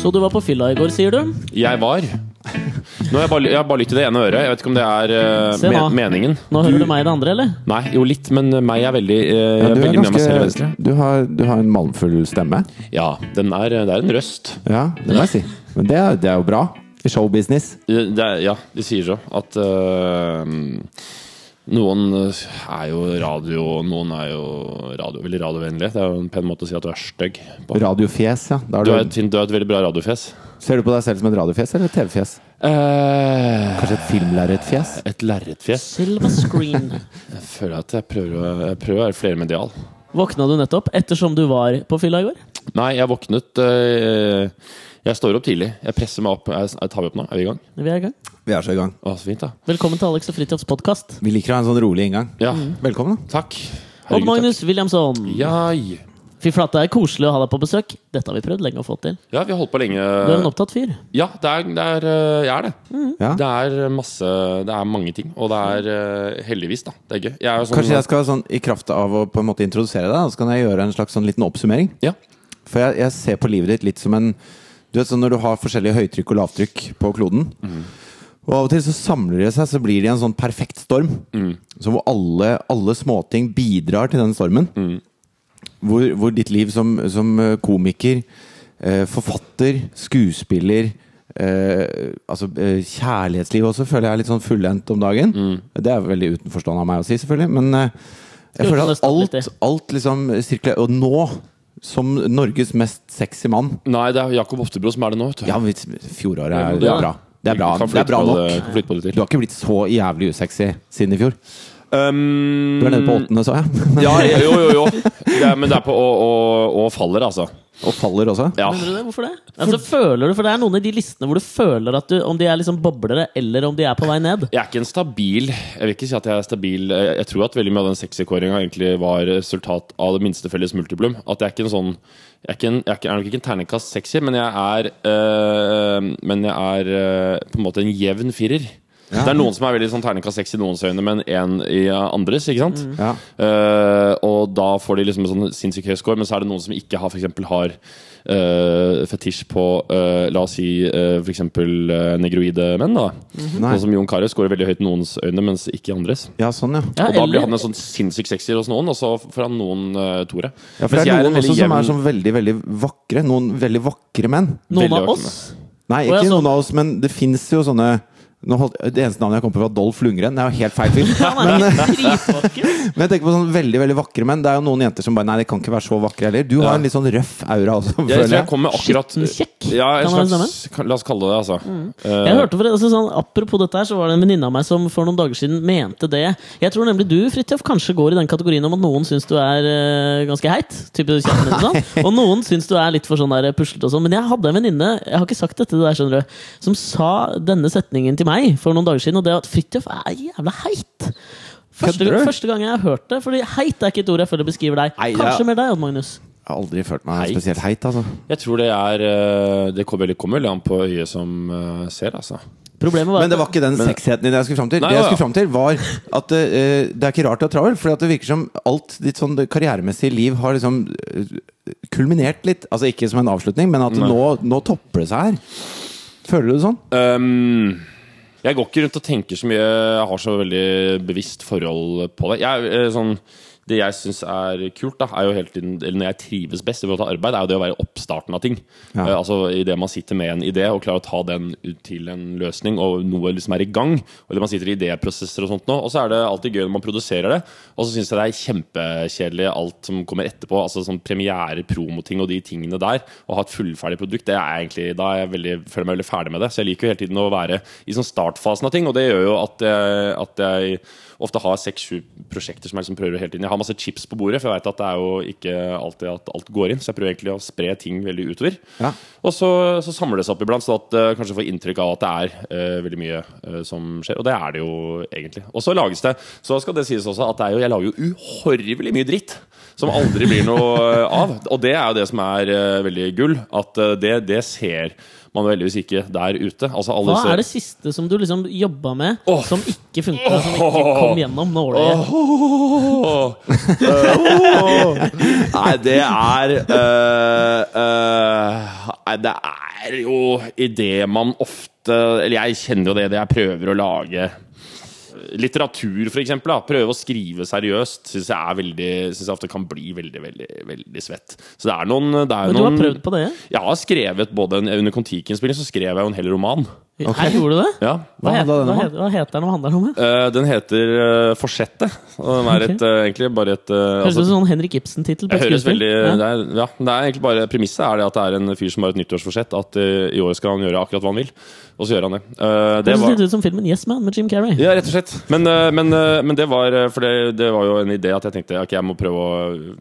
Så du var på fylla i går, sier du? Jeg var. Nå har jeg bare, jeg har bare lyttet i det ene øret. Jeg vet ikke om det er uh, Se nå. me meningen. Nå hører du meg i det andre, eller? Nei, jo litt, men meg er veldig, eh, Ja, du, er veldig med meg selv i venstre. du, har, du har en malmfull stemme. Ja, den er, det er en røst. Ja, det må jeg si. Men det er, det er jo bra i showbusiness. Det er, ja, de sier så. At eh, noen er jo radio, noen er jo radio, veldig radiovennlige. Det er jo en pen måte å si at du er stygg på. Radiofjes, ja. Da Du har har et, du er et veldig bra radiofjes. ser du på deg selv som et radiofjes eller et TV-fjes? Eh, Kanskje et filmlerretfjes? et lerretfjes. Silver screen. Jeg føler at jeg prøver å, jeg prøver å være flermedial. Våkna du nettopp ettersom du var på fylla i går? Nei, jeg våknet eh, Jeg står opp tidlig. Jeg presser meg opp. Jeg, jeg tar vi opp nå? Er vi i gang? Vi er i gang. Vi er så i gang. Å, så fint, da. Velkommen til Alex og Fritjofs podkast. Vi liker å ha en sånn rolig inngang. Ja, Velkommen, da. takk. Odd Magnus Williamson. takk. Ja, Fy flate, det er koselig å ha deg på besøk. Dette har vi prøvd lenge å få til. ja, vi har holdt på lenge. Du er en opptatt fyr. Ja, det er, det er eh, Jeg er det. Ja. Det er masse Det er mange ting. Og det er eh, heldigvis, da. Det er gøy. Jeg er sånn, Kanskje jeg skal sånn, i kraft av å på en måte introdusere deg, så kan jeg gjøre en slags sånn liten oppsummering. Ja. For jeg, jeg ser på livet ditt litt som en Du vet sånn Når du har forskjellige høytrykk og lavtrykk på kloden, og av og til så samler de seg, så blir det en sånn perfekt storm. Så hvor alle, alle småting bidrar til den stormen. Hvor, hvor ditt liv som, som eh, komiker, eh, forfatter, skuespiller eh, Altså eh, kjærlighetsliv også føler jeg er litt sånn fullendt om dagen. Det er veldig utenforstående av meg å si, selvfølgelig, men eh, jeg føler at alt, alt liksom sirkulerer Og nå, som Norges mest sexy mann Nei, det er Jakob Oftebro som er det nå, vet du. Ja, vi- fjoråret er, Ja. det er bra. Det er bra, Kan det er bra på nok. kan flytte på det til. Du har ikke blitt så jævlig usexy siden i fjor. Um, Du er nede på åttende, sa jeg. Ja, jo, jo, jo. Det er, men det er på og, og, og faller, altså. Og faller også. Ja. Det? Hvorfor det? Altså, føler du, for det er noen i de listene hvor du føler at du, om de er liksom boblere, eller om de er på vei ned. Jeg er ikke en stabil Jeg vil ikke si at jeg er stabil. Jeg tror at veldig mye av den sexykåringa egentlig var resultat av det minste felles multiplum. At jeg er ikke en sånn Jeg er, ikke en, jeg er, ikke, jeg er nok ikke en terningkast sexy, men jeg er øh, Men jeg er øh, på en måte en jevn firer. Det er noen som er veldig sånn terningkast seks i noens øyne, men én i andres. ikke sant? Ja. Uh, og da får de liksom en sånn sinnssykt høy score, men så er det noen som ikke har for eksempel har uh, fetisj på uh, La oss si uh, f.eks. Uh, negroide menn. da Nei. Sånn som Jon Carew scorer veldig høyt i noens øyne, mens ikke i andres. ja, sånn, ja. Ja, og da blir han en sånn sinnssyk sexy hos noen, og så får han noen uh, toere. ja for Mens det er noen er også som er sånn veldig, veldig vakre. Noen veldig vakre menn. noen veldig av vakre oss Nei, ja, ikke noen av oss, men det fins jo sånne holdt, Det eneste navnet jeg kom på, var Dolph Lundgren. Det er jo helt feil film. Han er. Men jeg tenker på sånn veldig veldig vakre menn. Det er jo noen jenter som bare Nei, de kan ikke være så vakre heller. Du har en litt sånn røff aura også, Jeg, jeg jeg. kommer akkurat Skittenkjekk, Ja, slags, La oss kalle det det, altså. Eh, Jeg hørte for, altså, sånn, Apropos dette, her så var det en venninne av meg som for noen dager siden mente det. Jeg tror nemlig du Fridtjof, kanskje går i den kategorien om at noen syns du er uh, ganske heit. Type kjæresten din og sånn. Og noen syns du er litt for sånn der puslete og sånn. Men jeg hadde en venninne jeg har ikke sagt dette til deg, skjønner du, som sa denne setningen til meg for noen dager siden, og det at Fridtjof er jævla heit. Første, første gang jeg har hørt det. Fordi heit er ikke et ord jeg føler beskriver deg. Nei, Kanskje ja. mer deg, Odd Magnus. Jeg har aldri følt meg Heit. spesielt heit, altså. Jeg tror det er eh, Det kommer veldig, kommer veldig an på øyet som eh, ser, altså. Problemet var Men det var ikke den sexheten din jeg skulle fram til. Nei, det jeg skulle fram til var at uh, Det er ikke rart du er travel, for det virker som alt ditt sånn karrieremessige liv har liksom kulminert litt. Altså ikke som en avslutning, men at nå, nå topper det seg her. Føler du det sånn? Um, jeg går ikke rundt og tenker så mye Jeg har så veldig bevisst forhold på det. Jeg, er, eh, sånn, det jeg syns er kult, da, er jo hele tiden Eller når jeg trives best i forhold til arbeid, er jo det å være oppstarten av ting. Ja. Uh, altså Idet man sitter med en idé og klarer å ta den ut til en løsning, og noe liksom er i gang, og det man sitter i idéprosesser og sånt nå, og så er det alltid gøy når man produserer det, og så syns jeg det er kjempekjedelig alt som kommer etterpå. Altså sånn premiere, promoting og de tingene der. Å ha et fullferdig produkt, det er egentlig da er jeg veldig, føler jeg meg veldig ferdig med det. Så jeg liker jo hele tiden å være i sånn startfasen av ting, og det gjør jo at jeg, at jeg ofte har seks-sju prosjekter som jeg liksom prøver hele tiden. Jeg har masse chips på bordet, for jeg vet at det er jo ikke alltid at alt går inn. Så jeg prøver egentlig å spre ting veldig utover. Ja. Og så, så samler det seg opp iblant, så at uh, kanskje får inntrykk av at det er uh, veldig mye uh, som skjer. Og det er det jo egentlig. Og så lages det Så skal det sies også at det er jo, jeg lager jo uhorvelig mye dritt. Som aldri blir noe av. Og det er jo det som er veldig gull. At det, det ser man er veldig ikke der ute. Altså alle Hva disse- er det siste som du liksom jobba med, oh. som ikke funka, som ikke kom gjennom nåløyet? Oh. oh. Nei, det er uh, uh, Nei, det er jo i det man ofte Eller jeg kjenner jo det, det jeg prøver å lage Litteratur, eksempel. Prøve å skrive seriøst syns jeg er veldig Synes jeg ofte kan bli veldig, veldig veldig svett. Så det er noen, det er Men du har noen prøvd på det? Jeg har skrevet både en, Under Kon-Tiki-innspilling så skrev jeg jo en hel roman. Ok. Her gjorde du det? Ja Hva, Hva heter, hva, om, hva heter den Hva handler den om? Eh, Den heter uh, Forsettet. Og den er et, uh, egentlig bare et uh, Høres ut som sånn Henrik Ibsen-tittel Ja. det er, ja, det er egentlig bare Premisset er det at det er en fyr som har et nyttårsforsett. At eh, i år skal han gjøre akkurat hva han vil. Og så gjør han det. Uh, det Høres var, ut som filmen Yes Man med Jim Carrey. ja, rett og slett. Men, eh, men, eh, men det var eh, For det, det var jo en idé at jeg tenkte Ok, jeg må prøve å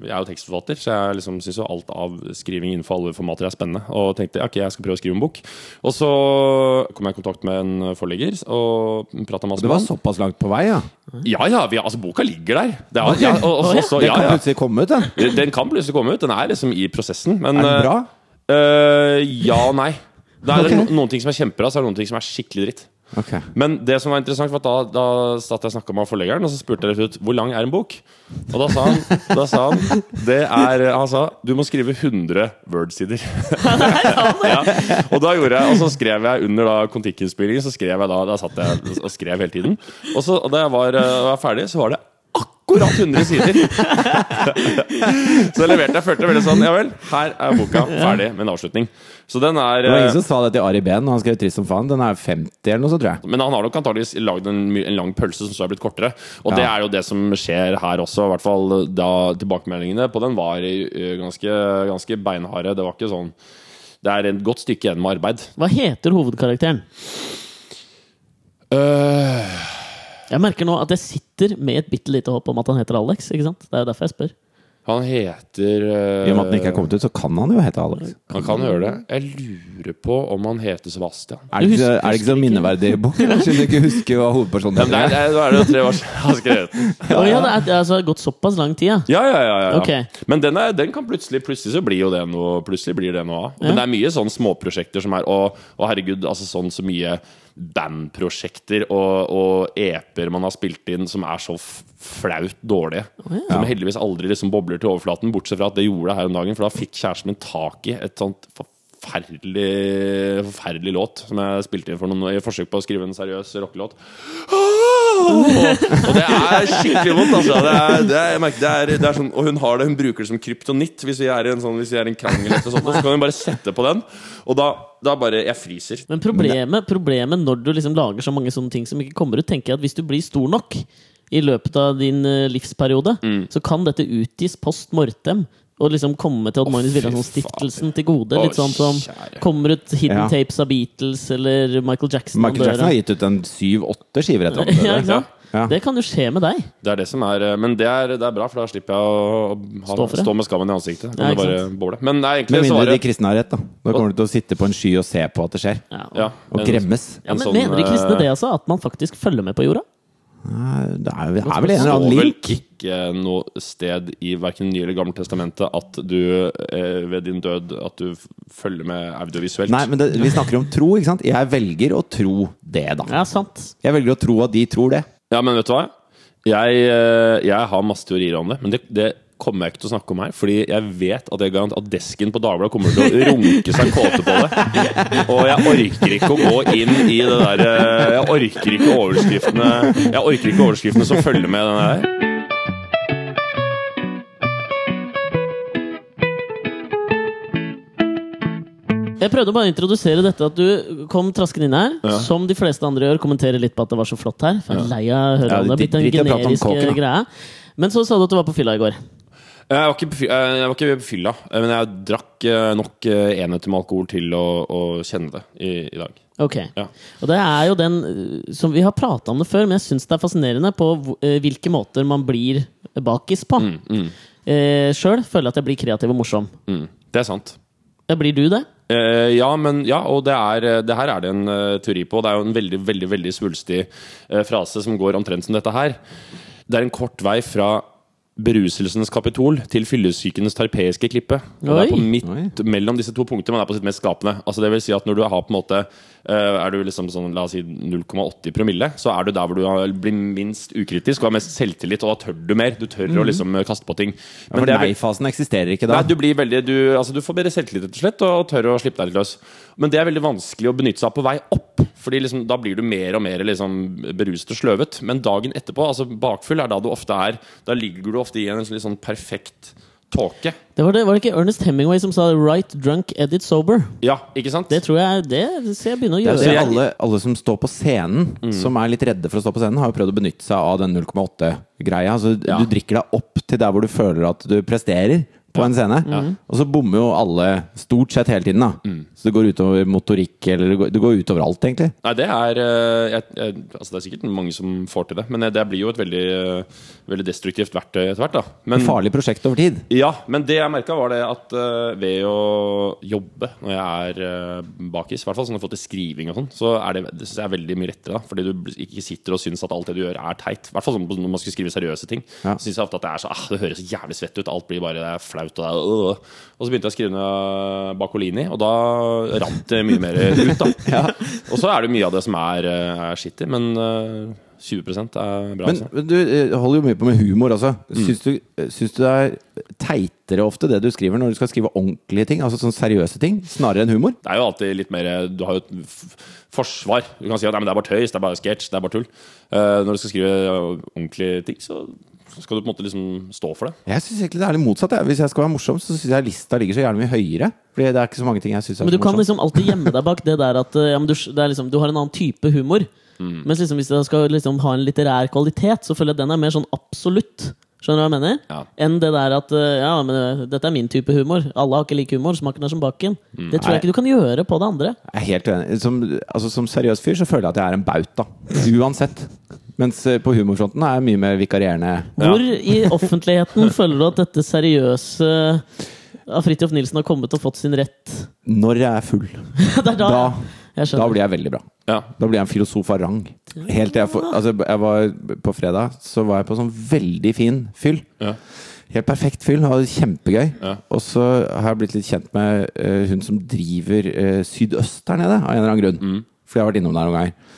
Jeg er jo tekstforfatter, så jeg liksom syns jo alt av skriving innenfor alle formater er spennende. Og tenkte ok, jeg skal prøve å skrive en bok. Og så kom jeg i kontakt med en forlegger og prata masse Det med var han. såpass langt på vei, ja. Ja ja, vi, altså boka ligger der. Det er, ja, og, og, så- Den kan plutselig komme ut, den. Den kan plutselig komme ut. Den er liksom i prosessen. Men Er den eh, bra? Uh, ja og nei. Det er okay. noen ting som er kjempebra, så er det noen ting som er skikkelig dritt. Ok. Men det som var interessant, var at da, da satt jeg og snakka med forleggeren, og så spurte jeg rett ut hvor lang er en bok. Og da sa han, da sa han det er, Han sa du må skrive 100 Word-sider. ja. Og da gjorde jeg Og så skrev jeg under da Kon-Tiki-innspillingen, så skrev jeg da Da satt jeg og skrev hele tiden. Og så og da jeg var, eh, var ferdig, så var det akkurat 100 sider! så jeg leverte. Jeg følte veldig sånn Ja vel, her er boka ferdig med en avslutning. Så den er Det var ingen som sa det til Ari Behn han skrev 'Trist som faen'. Den er 50 eller noe sånt, tror jeg. Men han har nok antageligvis lagd en, en lang pølse som så er blitt kortere. Og det er jo det som skjer her også. I hvert fall da tilbakemeldingene på den var eh, ganske, ganske beinharde. Det var ikke sånn Det er et godt stykke igjen med arbeid. Hva heter hovedkarakteren? Øh, Jeg merker nå at jeg sitter med et bitte lite håp om at han heter Alex. ikke sant? Det er jo derfor jeg spør. Han heter øh, I og med at den ikke er kommet ut, så kan han jo hete Alex. Han kan gjøre det. Jeg lurer på om han heter Sebastian. Er det husker- er det ikke så minneverdig bok? eller? Siden du ikke huske hva hovedpersonen er? Nei, nå er, det jo tre år siden jeg har skrevet den. Å ja, det har altså gått såpass lang tid, ja. Ja, ja, ja, ja, Okay. Ok. Men den, er, den kan plutselig Plutselig så blir jo det noe Plutselig blir det noe av. Men det er mye sånne småprosjekter som er og herregud, altså sånn så mye bandprosjekter og, og EP-er man har spilt inn som er så flaut dårlige. Som heldigvis aldri liksom bobler til overflaten, bortsett fra at det gjorde det her om dagen. For da fikk kjæresten min tak i et sånt forferdelig Forferdelig låt som jeg spilte inn for noen i forsøk på å skrive en seriøs rockelåt. Og det er skikkelig vondt, altså. Det er, det er, det er, det er sånn, og hun har det, hun bruker det som kryptonitt hvis vi er i en, sånn, hvis vi er en krangel. og sånt, og Så kan hun bare sette på den, og da, da bare Jeg fryser. Men problemet, problemet når du liksom lager så mange sånne ting som ikke kommer ut, tenker jeg at hvis du blir stor nok i løpet av din eh, livsperiode, Mm. så kan dette utgis post mortem. Og liksom komme til Odd Magnus Wilhelmsen-stiftelsen til gode. Litt sånn som kommer ut hidden Ja. tapes av Beatles eller Michael Jackson. Michael Jackson har gitt ut en syv-åtte skiver etter Ja, ham. ikke sant? Ja. Det kan jo skje med deg. Det er det som er eh, Men det er, det er bra, for da slipper jeg å ha, Stå stå med skammen i ansiktet. Ja? Men det er Med mindre mindre de kristne har rett, da. Da kommer du til å sitte på en sky og se på at det skjer. Ja. ja, Og en- gremmes. Ja, en men sånn, mener de kristne eh, det, altså? At man faktisk følger med på jorda? Det er, det er vel en Det står vel ikke noe sted i verken Nye eller Gamle testamentet at du eh, ved din død At du følger med audiovisuelt. Nei, men det, vi snakker om tro, ikke sant? Jeg velger å tro det, da. Ja, sant. Jeg velger å tro at de tror det. Ja, men vet du hva? Jeg, eh, jeg har masse teorier om det, men det, det kommer jeg ikke til å snakke om her. Fordi jeg vet at, jeg garant, at desken på Dagbladet kommer til å runke seg kåte på det. Og jeg orker ikke å gå inn i det der eh, Jeg orker ikke overskriftene Jeg orker ikke overskriftene som følger med den der. Jeg prøvde bare å introdusere dette at du kom traskende inn her. Ja. Som de fleste andre gjør, kommenterer litt på at det var så flott her. For jeg er lei av å høre Ja, om det. Blitt en drit i å prate generisk greie. Men så sa du at du var på fylla i går. Jeg var ikke på fy- eh, jeg var ikke på fylla, eh, men jeg drakk eh, nok eh, enheter med alkohol til å, å kjenne det i, i dag. Ok. Ja. Og det er jo den eh, som Vi har prata om det før, men jeg syns det er fascinerende på eh, hvilke måter man blir bakis på. Mm, mm, Eh, Sjøl føler jeg at jeg blir kreativ og morsom. mm. Det er sant. Ja, blir du det? Eh, ja, men ja, og det, er, det her er det en eh, teori på. Det er jo en veldig veldig, veldig svulstig eh, frase som går omtrent som dette her. Det er en kort vei fra beruselsens kapitol til fyllesykens tarpeiske klippe. Og det er på Oi. midt mellom disse to punktene man er på sitt mest skapende. Altså det vil si at når du har på en måte Er du liksom sånn, la oss si 0,80 promille, så er du der hvor du blir minst ukritisk og har mest selvtillit, og da tør du mer. Du tør å liksom eh, kaste på ting. Ja, for er vel- nei-fasen eksisterer ikke da. Nei, du blir veldig Du, altså, du får bedre selvtillit, rett og slett, og tør å slippe deg litt løs. Men det er veldig vanskelig å benytte seg av på vei opp. Fordi liksom, da blir du mer og mer liksom, beruset og sløvet. Men dagen etterpå, altså bakfull, er da du ofte er Da ligger du ofte i en litt sånn perfekt tåke. Det var, det, var det ikke Ernest Hemingway som sa 'right drunk, edit sober'? Ja, ikke sant? Det tror jeg Det skal jeg begynne å Det er gjøre. det jeg- alle, alle som står på scenen, Mm. som er litt redde for å stå på scenen, har jo prøvd å benytte seg av den 0,8-greia. Altså, Ja. Du drikker deg opp til der hvor du føler at du presterer på en scene. Og så bommer jo alle stort sett hele tiden. da Mm. Så det går utover motorikk, eller det går, det går utover alt, egentlig. Nei, det er eh, jeg, jeg, Altså, det er sikkert mange som får til det, men det blir jo et veldig, eh, veldig destruktivt verktøy etter hvert, da. Men, Et farlig prosjekt over tid. Ja, men det jeg merka, var det at eh, ved å jobbe når jeg er bakis, i hvert fall sånn i forhold til skriving og sånn, så er det, det synes jeg er veldig mye lettere. da Fordi du ikke sitter og syns at alt det du gjør, er teit. I hvert fall sånn når man skal skrive seriøse ting. Ja. Så syns jeg ofte at det er så ah, Det høres så jævlig svett ut. Alt blir bare det er flaut. Og, er, øh. og så begynte jeg å skrive ned Bakolini, og da rant det mye mer ut, da. Og så er det mye av det som er, eh, er shitty, men eh, 20 er bra. Men altså. men du eh, holder jo mye på med humor også. Mm. Du, eh, syns du det er teitere ofte det du skriver når du skal skrive ordentlige ting? Altså sånn seriøse ting, snarere enn humor? Det er jo alltid litt mer Du har jo et forsvar. Du kan si at nei, men det er bare tøys, det er bare sketsj, det er bare tull. Uh, når du skal skrive ordentlige ting, så skal du på en måte liksom stå for det. Jeg syns egentlig det er litt motsatt. Jeg. Hvis jeg skal være morsom, så syns jeg lista ligger så gjerne mye høyere. Fordi det er ikke så mange ting jeg syns er Men så du kan morsomt. liksom alltid gjemme deg bak det der at eh, ja, men du, det er liksom, du har en annen type humor. Mm. Mens liksom, hvis du skal liksom ha en litterær kvalitet, så føler jeg den er mer sånn absolutt. Skjønner du hva jeg mener? Ja. Enn det der at eh, ja, men eh, dette er min type humor. Alle har ikke lik humor. Smaken er som baken. Mm. Det tror jeg ikke du kan gjøre på det andre. Jeg er helt enig. Som, altså, som seriøs fyr så føler jeg at jeg er en bauta. Uansett. Mens eh, på humorfronten er jeg mye mer vikarierende. Hvor i offentligheten føler du at dette seriøse av Fridtjof Nilsen har kommet og fått sin rett? Når jeg er full, det er da, da, jeg da blir jeg veldig bra. Ja. Da blir jeg en filosof av rang. Helt til jeg Altså, jeg var på fredag Så var jeg på sånn veldig fin fyll. Ja. Helt perfekt fyll. Hadde det kjempegøy. Ja. Og så har jeg blitt litt kjent med uh, hun som driver uh, Sydøst der nede, av en eller annen grunn. Fordi jeg har vært innom der noen ganger.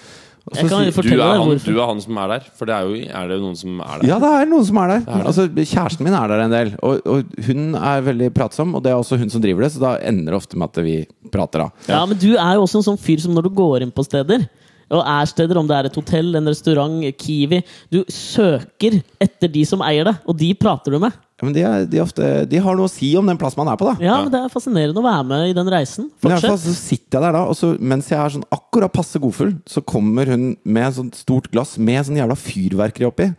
Jeg kan sier- Du, er deg han, hvorfor. du er han som er der, for det er jo er det noen som er der. Ja, det er noen som er der. Altså, kjæresten min er der en del. Og, og hun er veldig pratsom, og det er også hun som driver det, så da ender det ofte med at vi prater, da. Ja, men du er jo også en sånn fyr som når du går inn på steder og er steder, om det er et hotell, en restaurant, Kiwi Du søker etter de som eier det, og de prater du med. Ja, Men de, er, de, ofte, de har noe å si om den plassen man er på, da. Ja, men Det er fascinerende å være med i den reisen. Men i hvert fall så sitter jeg der da, og så, mens jeg er sånn akkurat passe godfull, så kommer hun med et sånt stort glass med sånn jævla fyrverkeri oppi.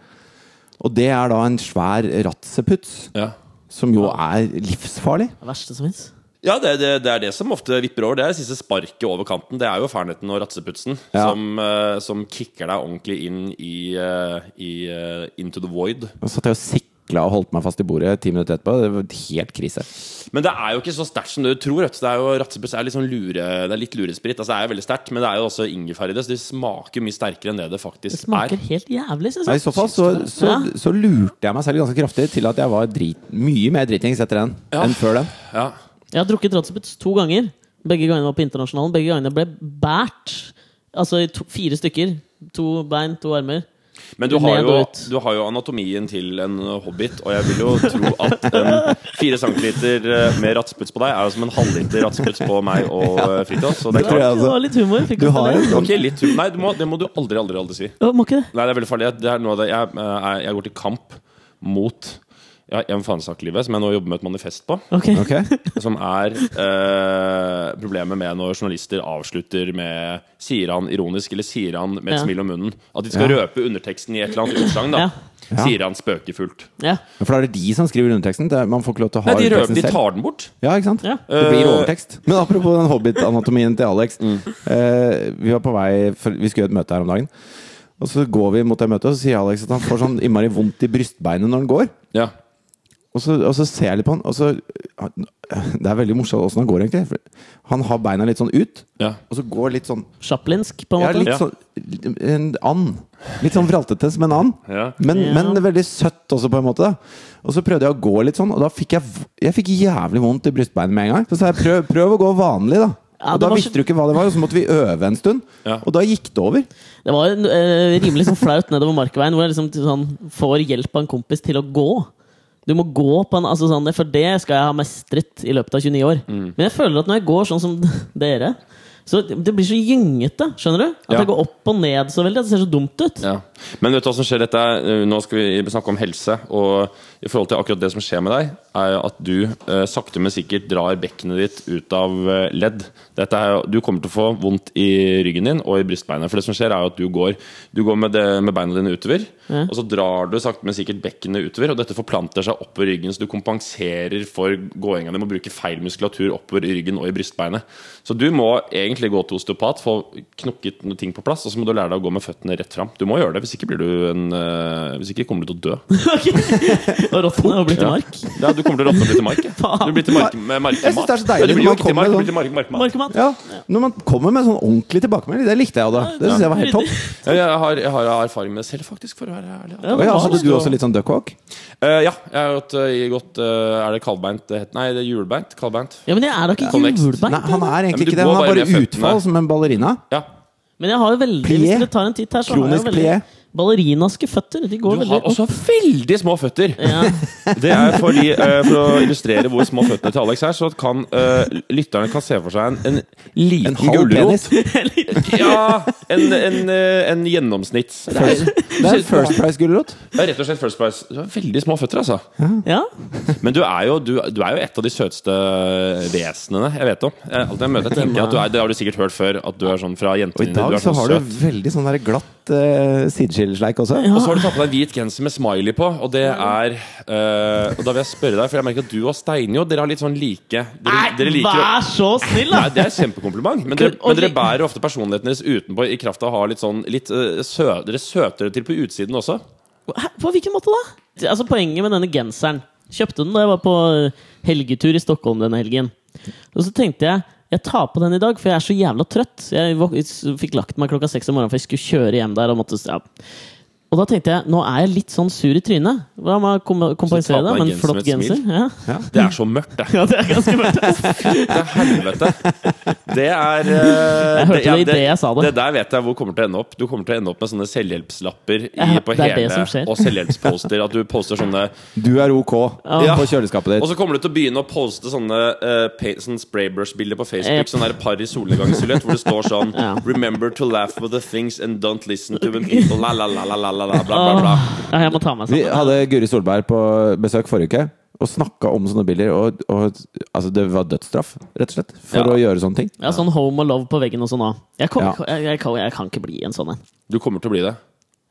Og det er da en svær ratseputs, Ja. som jo er livsfarlig. Det verste som fins. Ja, det, det, det er det som ofte vipper over. Det er det siste sparket over kanten. Det er jo fernetten og ratseputsen Ja. som, uh, som kicker deg ordentlig inn i, uh, i uh, Into the void. Og så satt jeg og sikla og holdt meg fast i bordet ti minutter etterpå. Det var helt krise. Men det er jo ikke så sterkt som du tror. Det er jo Ratseputs er litt sånn lure, det er litt luresprit. Altså, det er jo veldig sterkt, men det er jo også ingefær i det, så det smaker mye sterkere enn det det faktisk er. Det smaker er. helt jævlig, syns Nei, I så fall så, så, Ja. så lurte jeg meg selv ganske kraftig til at jeg var drit, mye mer dritings etter den Ja. enn før den. Ja. Jeg har drukket Ratseputs to ganger. Begge gangene var på Internasjonalen. Begge gangene ble båret. Altså i to, fire stykker. To bein, to armer. Men du har, jo, du har jo anatomien til en hobbit, og jeg vil jo tro at en fire centiliter eh, med ratsputs på deg er jo som en halvliter ratsputs på meg og eh, Fridtjof. Så det er klart. Du har litt humor. Fikk Du har det. Okay, litt sånn litt Nei, du må, det må du aldri, aldri, aldri si. Å, Må ikke det? Nei, det er veldig farlig. Det er noe av det jeg, eh, jeg går til kamp mot ja, en fanesak-livet, som jeg nå jobber med et manifest på. Okay. Okay. Som er eh, problemet med når journalister avslutter med Sier han ironisk, eller sier han med et Ja. smil om munnen? At de skal Ja. røpe underteksten i et eller annet utsagn. da. Sier han spøkefullt. Ja. For da er det de som skriver underteksten. Det er, man får ikke lov til å ha Nei, de, røper, de tar den bort. Ja, ikke sant? Ja. Det blir Eh, overtekst. Men apropos den hobbit-anatomien til Alex. Eh, vi var på vei for, Vi skulle gjøre et møte her om dagen. Og så går vi mot det møtet, og så sier Alex at han får sånn innmari vondt i brystbeinet når han går. Ja. Og så, og så ser jeg litt på han, og så Det er veldig morsomt åssen han går, egentlig. For han har beina litt sånn ut, Ja. og så går litt sånn Chaplinsk, på en Ja, litt Ja. sånn En and. Litt sånn vraltete som en and. Ja. Men, Ja. men veldig søtt også, på en måte. Og så prøvde jeg å gå litt sånn, og da fikk jeg Jeg fikk jævlig vondt i brystbeinet med en gang. Så sa jeg prøv, prøv å gå vanlig, da. Ja, og da visste du ikke hva det var, og så måtte vi øve en stund. Ja. Og da gikk det over. Det var uh, rimelig sånn flaut nedover Markveien, hvor jeg liksom sånn, får hjelp av en kompis til å gå. Du må gå på en altså sånn, For det skal jeg ha mestret i løpet av 29 år. Mm. Men jeg føler at når jeg går sånn som dere så Det det blir så gyngete, skjønner du? At Ja. jeg går opp og ned så veldig. At det ser så dumt ut. Ja. Men vet du hva som skjer? Dette eh, nå skal vi snakke om helse. Og i forhold til akkurat det som skjer med deg, at du eh, sakte, men sikkert drar bekkenet ditt ut av eh, ledd. Er, du kommer til å få vondt i ryggen din og i brystbeinet. For det som skjer, er jo at du går, du går med, det, med beina dine utover. mm. Og så drar du sakte, men sikkert bekkenet utover. Og dette forplanter seg oppover ryggen, så du kompenserer for gåinga di med å bruke feil muskulatur oppover i ryggen og i brystbeinet. Så du må egentlig gå til osteopat, få knokket noe ting på plass, og så må du lære deg å gå med føttene rett fram. Du må gjøre det, hvis ikke blir du en eh, Hvis ikke kommer du til å dø. Og rottene har blitt til mark. Ja, du kommer til å råtne og bli til mark. Du blir til mark, med markmat. Jeg synes det er så deilig du når blir jo man ikke til kommer mark, du blir til mark, markmat. Ja, Når man kommer med sånn ordentlig tilbakemelding, det likte jeg da. Det synes jeg var helt topp. Ja, jeg, har, jeg har erfaring med det selv, faktisk, for å være ærlig. Ja, ja, hadde du også litt sånn duckhawk? Uh, ja, jeg har gått, uh, gått uh, Er det kaldbeint det heter? Nei, det er hjulbeint. Kaldbeint. Ja, men jeg er da ikke hjulbeint. Nei, han er egentlig ikke det. Han har bare utfall som en ballerina. Ja. Men jeg har jo veldig. Hvis dere tar en titt her, så har jeg jo veldig. Ballerinaske føtter. De går Du veldig har også veldig små føtter! ja. Det er fordi, uh, For å illustrere hvor små føttene til Alex er, så kan uh, lytterne kan se for seg en, en liten En halv gulrot. penis. Ja, en, en, eh, en gjennomsnitts... Det er, Det er en First Price-gulrot. det rett og slett First Price. Du har veldig små føtter, altså. ja. Men du er jo, du, du er jo et av de søteste vesenene jeg vet om. Jeg, alltid jeg møter tenker jeg at du er, Det har du sikkert hørt før, at du er sånn fra Og i dag er så sånn har du søt. veldig sånn der glatt uh, sideskillesleik også. Ja. Og så har du tatt på deg en hvit genser med smiley på, og det er uh, Og da vil jeg spørre deg, for jeg merker at du og Steinjo Dere har litt sånn like Dere, dere Nei, liker vær så snill, da! Nei, Det er et kjempekompliment, men dere, men dere bærer ofte personligheten deres utenpå i kraft av å ha litt sånn litt eh, sø, Dere søtere til på utsiden også. Hæ? På hvilken måte da? Altså Poenget med denne genseren Kjøpte den da jeg var på helgetur i Stockholm denne helgen. Og så tenkte jeg jeg tar på den i dag, for jeg er så jævla trøtt. Jeg fikk lagt meg klokka seks om morgenen, for jeg skulle kjøre hjem der. Og, måtte, ja. Og da tenkte jeg nå er jeg litt sånn sur i trynet. Hva å kom kompensere det med en flott genser? Ja. Ja. Det er så mørkt, det. ja, det er ganske mørkt. Det er helvete. Det er uh, Jeg hørte det i det jeg sa det. Det der vet jeg hvor kommer til å ende opp. Du kommer til å ende opp med sånne selvhjelpslapper i, på det er det hele som skjer. Og selvhjelpsposter. At du poster sånne Du er ok Ja. på kjøleskapet ditt. Og så kommer du til å begynne å poste sånne uh, sånne spraybrush-bilder på Facebook. Sånn der par i solnedgangssilhuett hvor det står sånn Ja. Remember to laugh with the things and don't listen to when people la la la la la la la bla bla bla. Ja, jeg må ta meg Vi hadde Guri Solberg på besøk forrige uke og snakka om sånne bilder. Og, og altså, det var dødsstraff, rett og slett, for Ja. å gjøre sånne ting. Ja, sånn home og love på veggen og sånn òg. Jeg, Ja. jeg, jeg, kan- jeg kan ikke bli en sånn en. Du kommer til å bli det.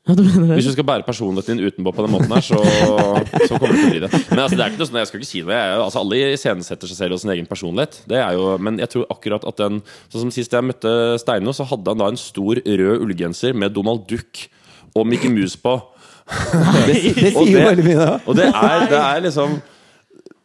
Ja, du Hvis du skal bære personligheten din utenpå på den måten her, så, så kommer du til å bli det. Men altså, det er ikke noe sånn, jeg skal ikke si noe. Jeg, er jo- altså, alle iscenesetter seg selv og sin egen personlighet. Det er jo, men jeg tror akkurat at den Sånn som Sist jeg møtte Steino, så hadde han da en stor rød ullgenser med Donald Duck og Mickey Mouse på. Det, det sier jo det- veldig mye, da. Og det er, det er liksom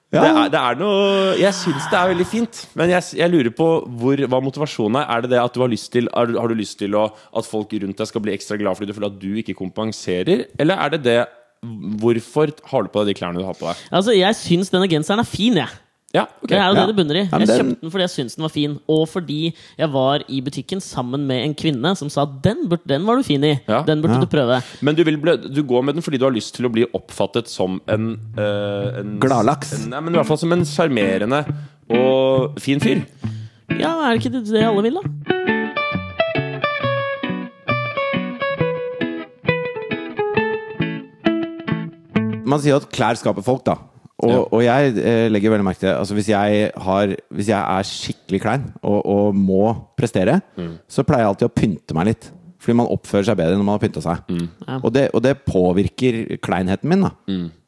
Ja. det, er, det er noe Jeg syns det er veldig fint, men jeg, jeg lurer på hvor, hva motivasjonen er. Er det det at du har lyst til er, Har du lyst til å, at folk rundt deg skal bli ekstra glad fordi du føler at du ikke kompenserer? Eller er det det Hvorfor har du på deg de klærne du har på deg? Altså, jeg syns denne genseren er fin, jeg. Ja, okay. Det er jo Ja. det det bunner i. Jeg den- kjøpte den fordi jeg syntes den var fin, og fordi jeg var i butikken sammen med en kvinne som sa den, burde, den var du fin i. Ja. Den burde Ja. du prøve. Men du, vil bli, du går med den fordi du har lyst til å bli oppfattet som en, eh, en Gladlaks. en- Nei, men i hvert fall som en sjarmerende og fin fyr. Ja, er det ikke det, det alle vil, da? Man sier at klær skaper folk, da. Og, Ja. og jeg eh, legger veldig merke til altså hvis, jeg har, hvis jeg er skikkelig klein og, og må prestere, så pleier jeg alltid å pynte meg litt. Fordi man oppfører seg bedre når man har pynta seg. Ja. Og, det, og det påvirker kleinheten min. da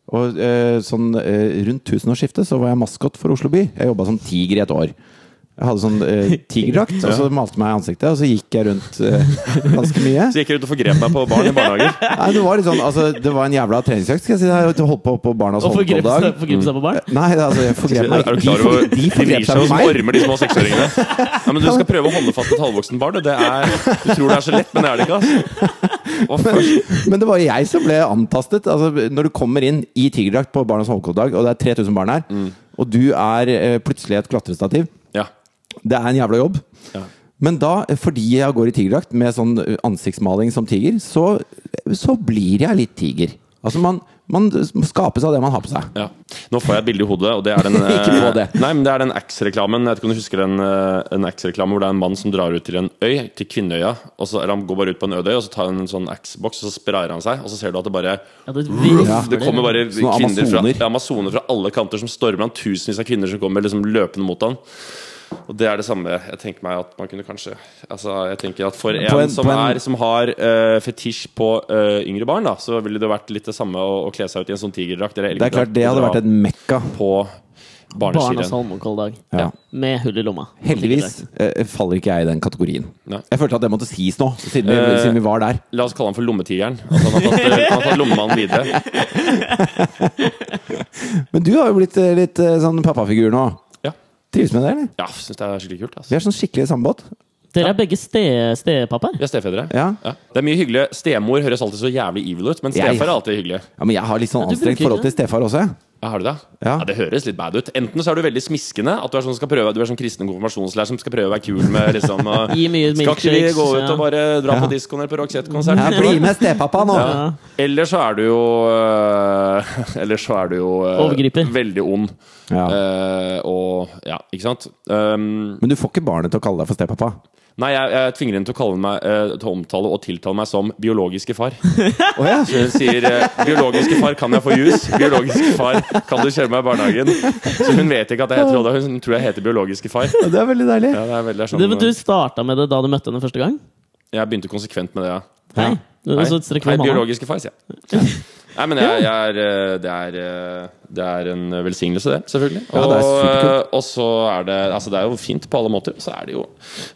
Og eh, sånn eh, Rundt tusenårsskiftet så var jeg maskot for Oslo by. Jeg jobba som tiger i et år. Jeg hadde sånn uh, tigerdrakt, og så malte jeg meg i ansiktet, og så gikk jeg rundt uh, ganske mye. Så gikk jeg ut og forgrep meg på barn i barnehager. Nei, det var litt sånn, altså, det var en jævla treningsøkt, skal jeg si. Jeg holdt på på Barnas Og forgrep seg, forgrep seg på barn? Nei, altså, jeg forgrep Er meg du ikke. klar over De, de De vrir seg som ormer, de små seksåringene. Ja, men du skal prøve å holde fast et halvvoksen barn. du. Det er, du tror det er så lett, men det er det ikke. Altså. Men. Men det var jeg som ble antastet. Altså, når du kommer inn i tigerdrakt på Barnas Holmkolldag, og det er 3000 barn her, Mm. og du er uh, plutselig et klatrestativ. Det er en jævla jobb. Ja. Men da, fordi jeg går i tigerdrakt med sånn ansiktsmaling som tiger, så, så blir jeg litt tiger. Altså man, man skapes av det man har på seg. Ja. Nå får jeg et bilde i hodet, og det er den. Nei, men det er den X-reklamen. Jeg vet ikke om du husker den en Axe-reklame hvor det er en mann som drar ut til en øy, til Kvinnøya. Og så, eller han går bare ut på en øde øy, og så tar han en sånn X-boks, og så sprayer han seg. Og så ser du at det bare Ja, det ruff, Ja, Det kommer bare kvinner fra, amazoner fra alle kanter som stormer han. Tusenvis av kvinner som kommer liksom løpende mot han. Og det er det samme jeg tenker meg at man kunne kanskje Altså jeg tenker at For en, en- som, en- er, som har uh, fetisj på uh, yngre barn, da så ville det vært litt det samme å, å kle seg ut i en sånn tigerdrakt. eller Det er klart, det hadde vært et mekka. På Barnas. Holmenkolldag. Ja. Med hull i lomma. Heldigvis eh, faller ikke jeg i den kategorien. Nei. Jeg følte at det måtte sies nå, siden vi, Eh, siden vi var der. La oss kalle han for Lommetigeren. At han har tatt, han har tatt lommemannen videre. Men du har jo blitt litt sånn pappafigur nå. Trives med det, eller? ja syns det er skikkelig kult. Vi Altså. er sånn skikkelig sambåt. Dere er begge ste stepappaer. Vi er stefedre. Ja. Ja. Det er mye hyggelig. Stemor høres alltid så jævlig evil ut, men stefar er alltid hyggelig. ja, men jeg har litt sånn anstrengt forhold til stefar også. Ja, har du det? Ja. Det høres litt bad ut. Enten så er du veldig smiskende, at du er sånn, skal prøve, du er sånn kristen konfirmasjonslærer som skal prøve å være kul med liksom og, Gi mye Skal ikke vi gå ut ja. og bare dra Ja. på diskoen eller på Roxette-konsert? Ja, bli med stepappa nå! Ja. Eller så er du jo øh, Eller så er du jo øh, Overgriper. veldig ond. Ja. Eh, og ja, ikke sant? Um, Men du får ikke barnet til å kalle deg for stepappa. Nei, jeg, jeg tvinger henne til å kalle meg eh, Til å omtale og tiltale meg som biologiske far. Oh, ja. Så hun sier eh, 'biologiske far, kan jeg få jus?' 'Biologiske far, kan du kjøre meg i barnehagen?' Så hun vet ikke at jeg heter Odda, hun tror jeg heter biologiske far. Det er veldig deilig. Ja, det er veldig sånn Du, men du starta med det da du møtte henne første gang? Jeg begynte konsekvent med det, ja. Hei. Hei, Hei biologiske far, sier jeg. Nei, men jeg, jeg er, eh, det, er, eh, det er en velsignelse, det, selvfølgelig. Ja, det er og, og så er det Altså, det er jo fint på alle måter. Så er det jo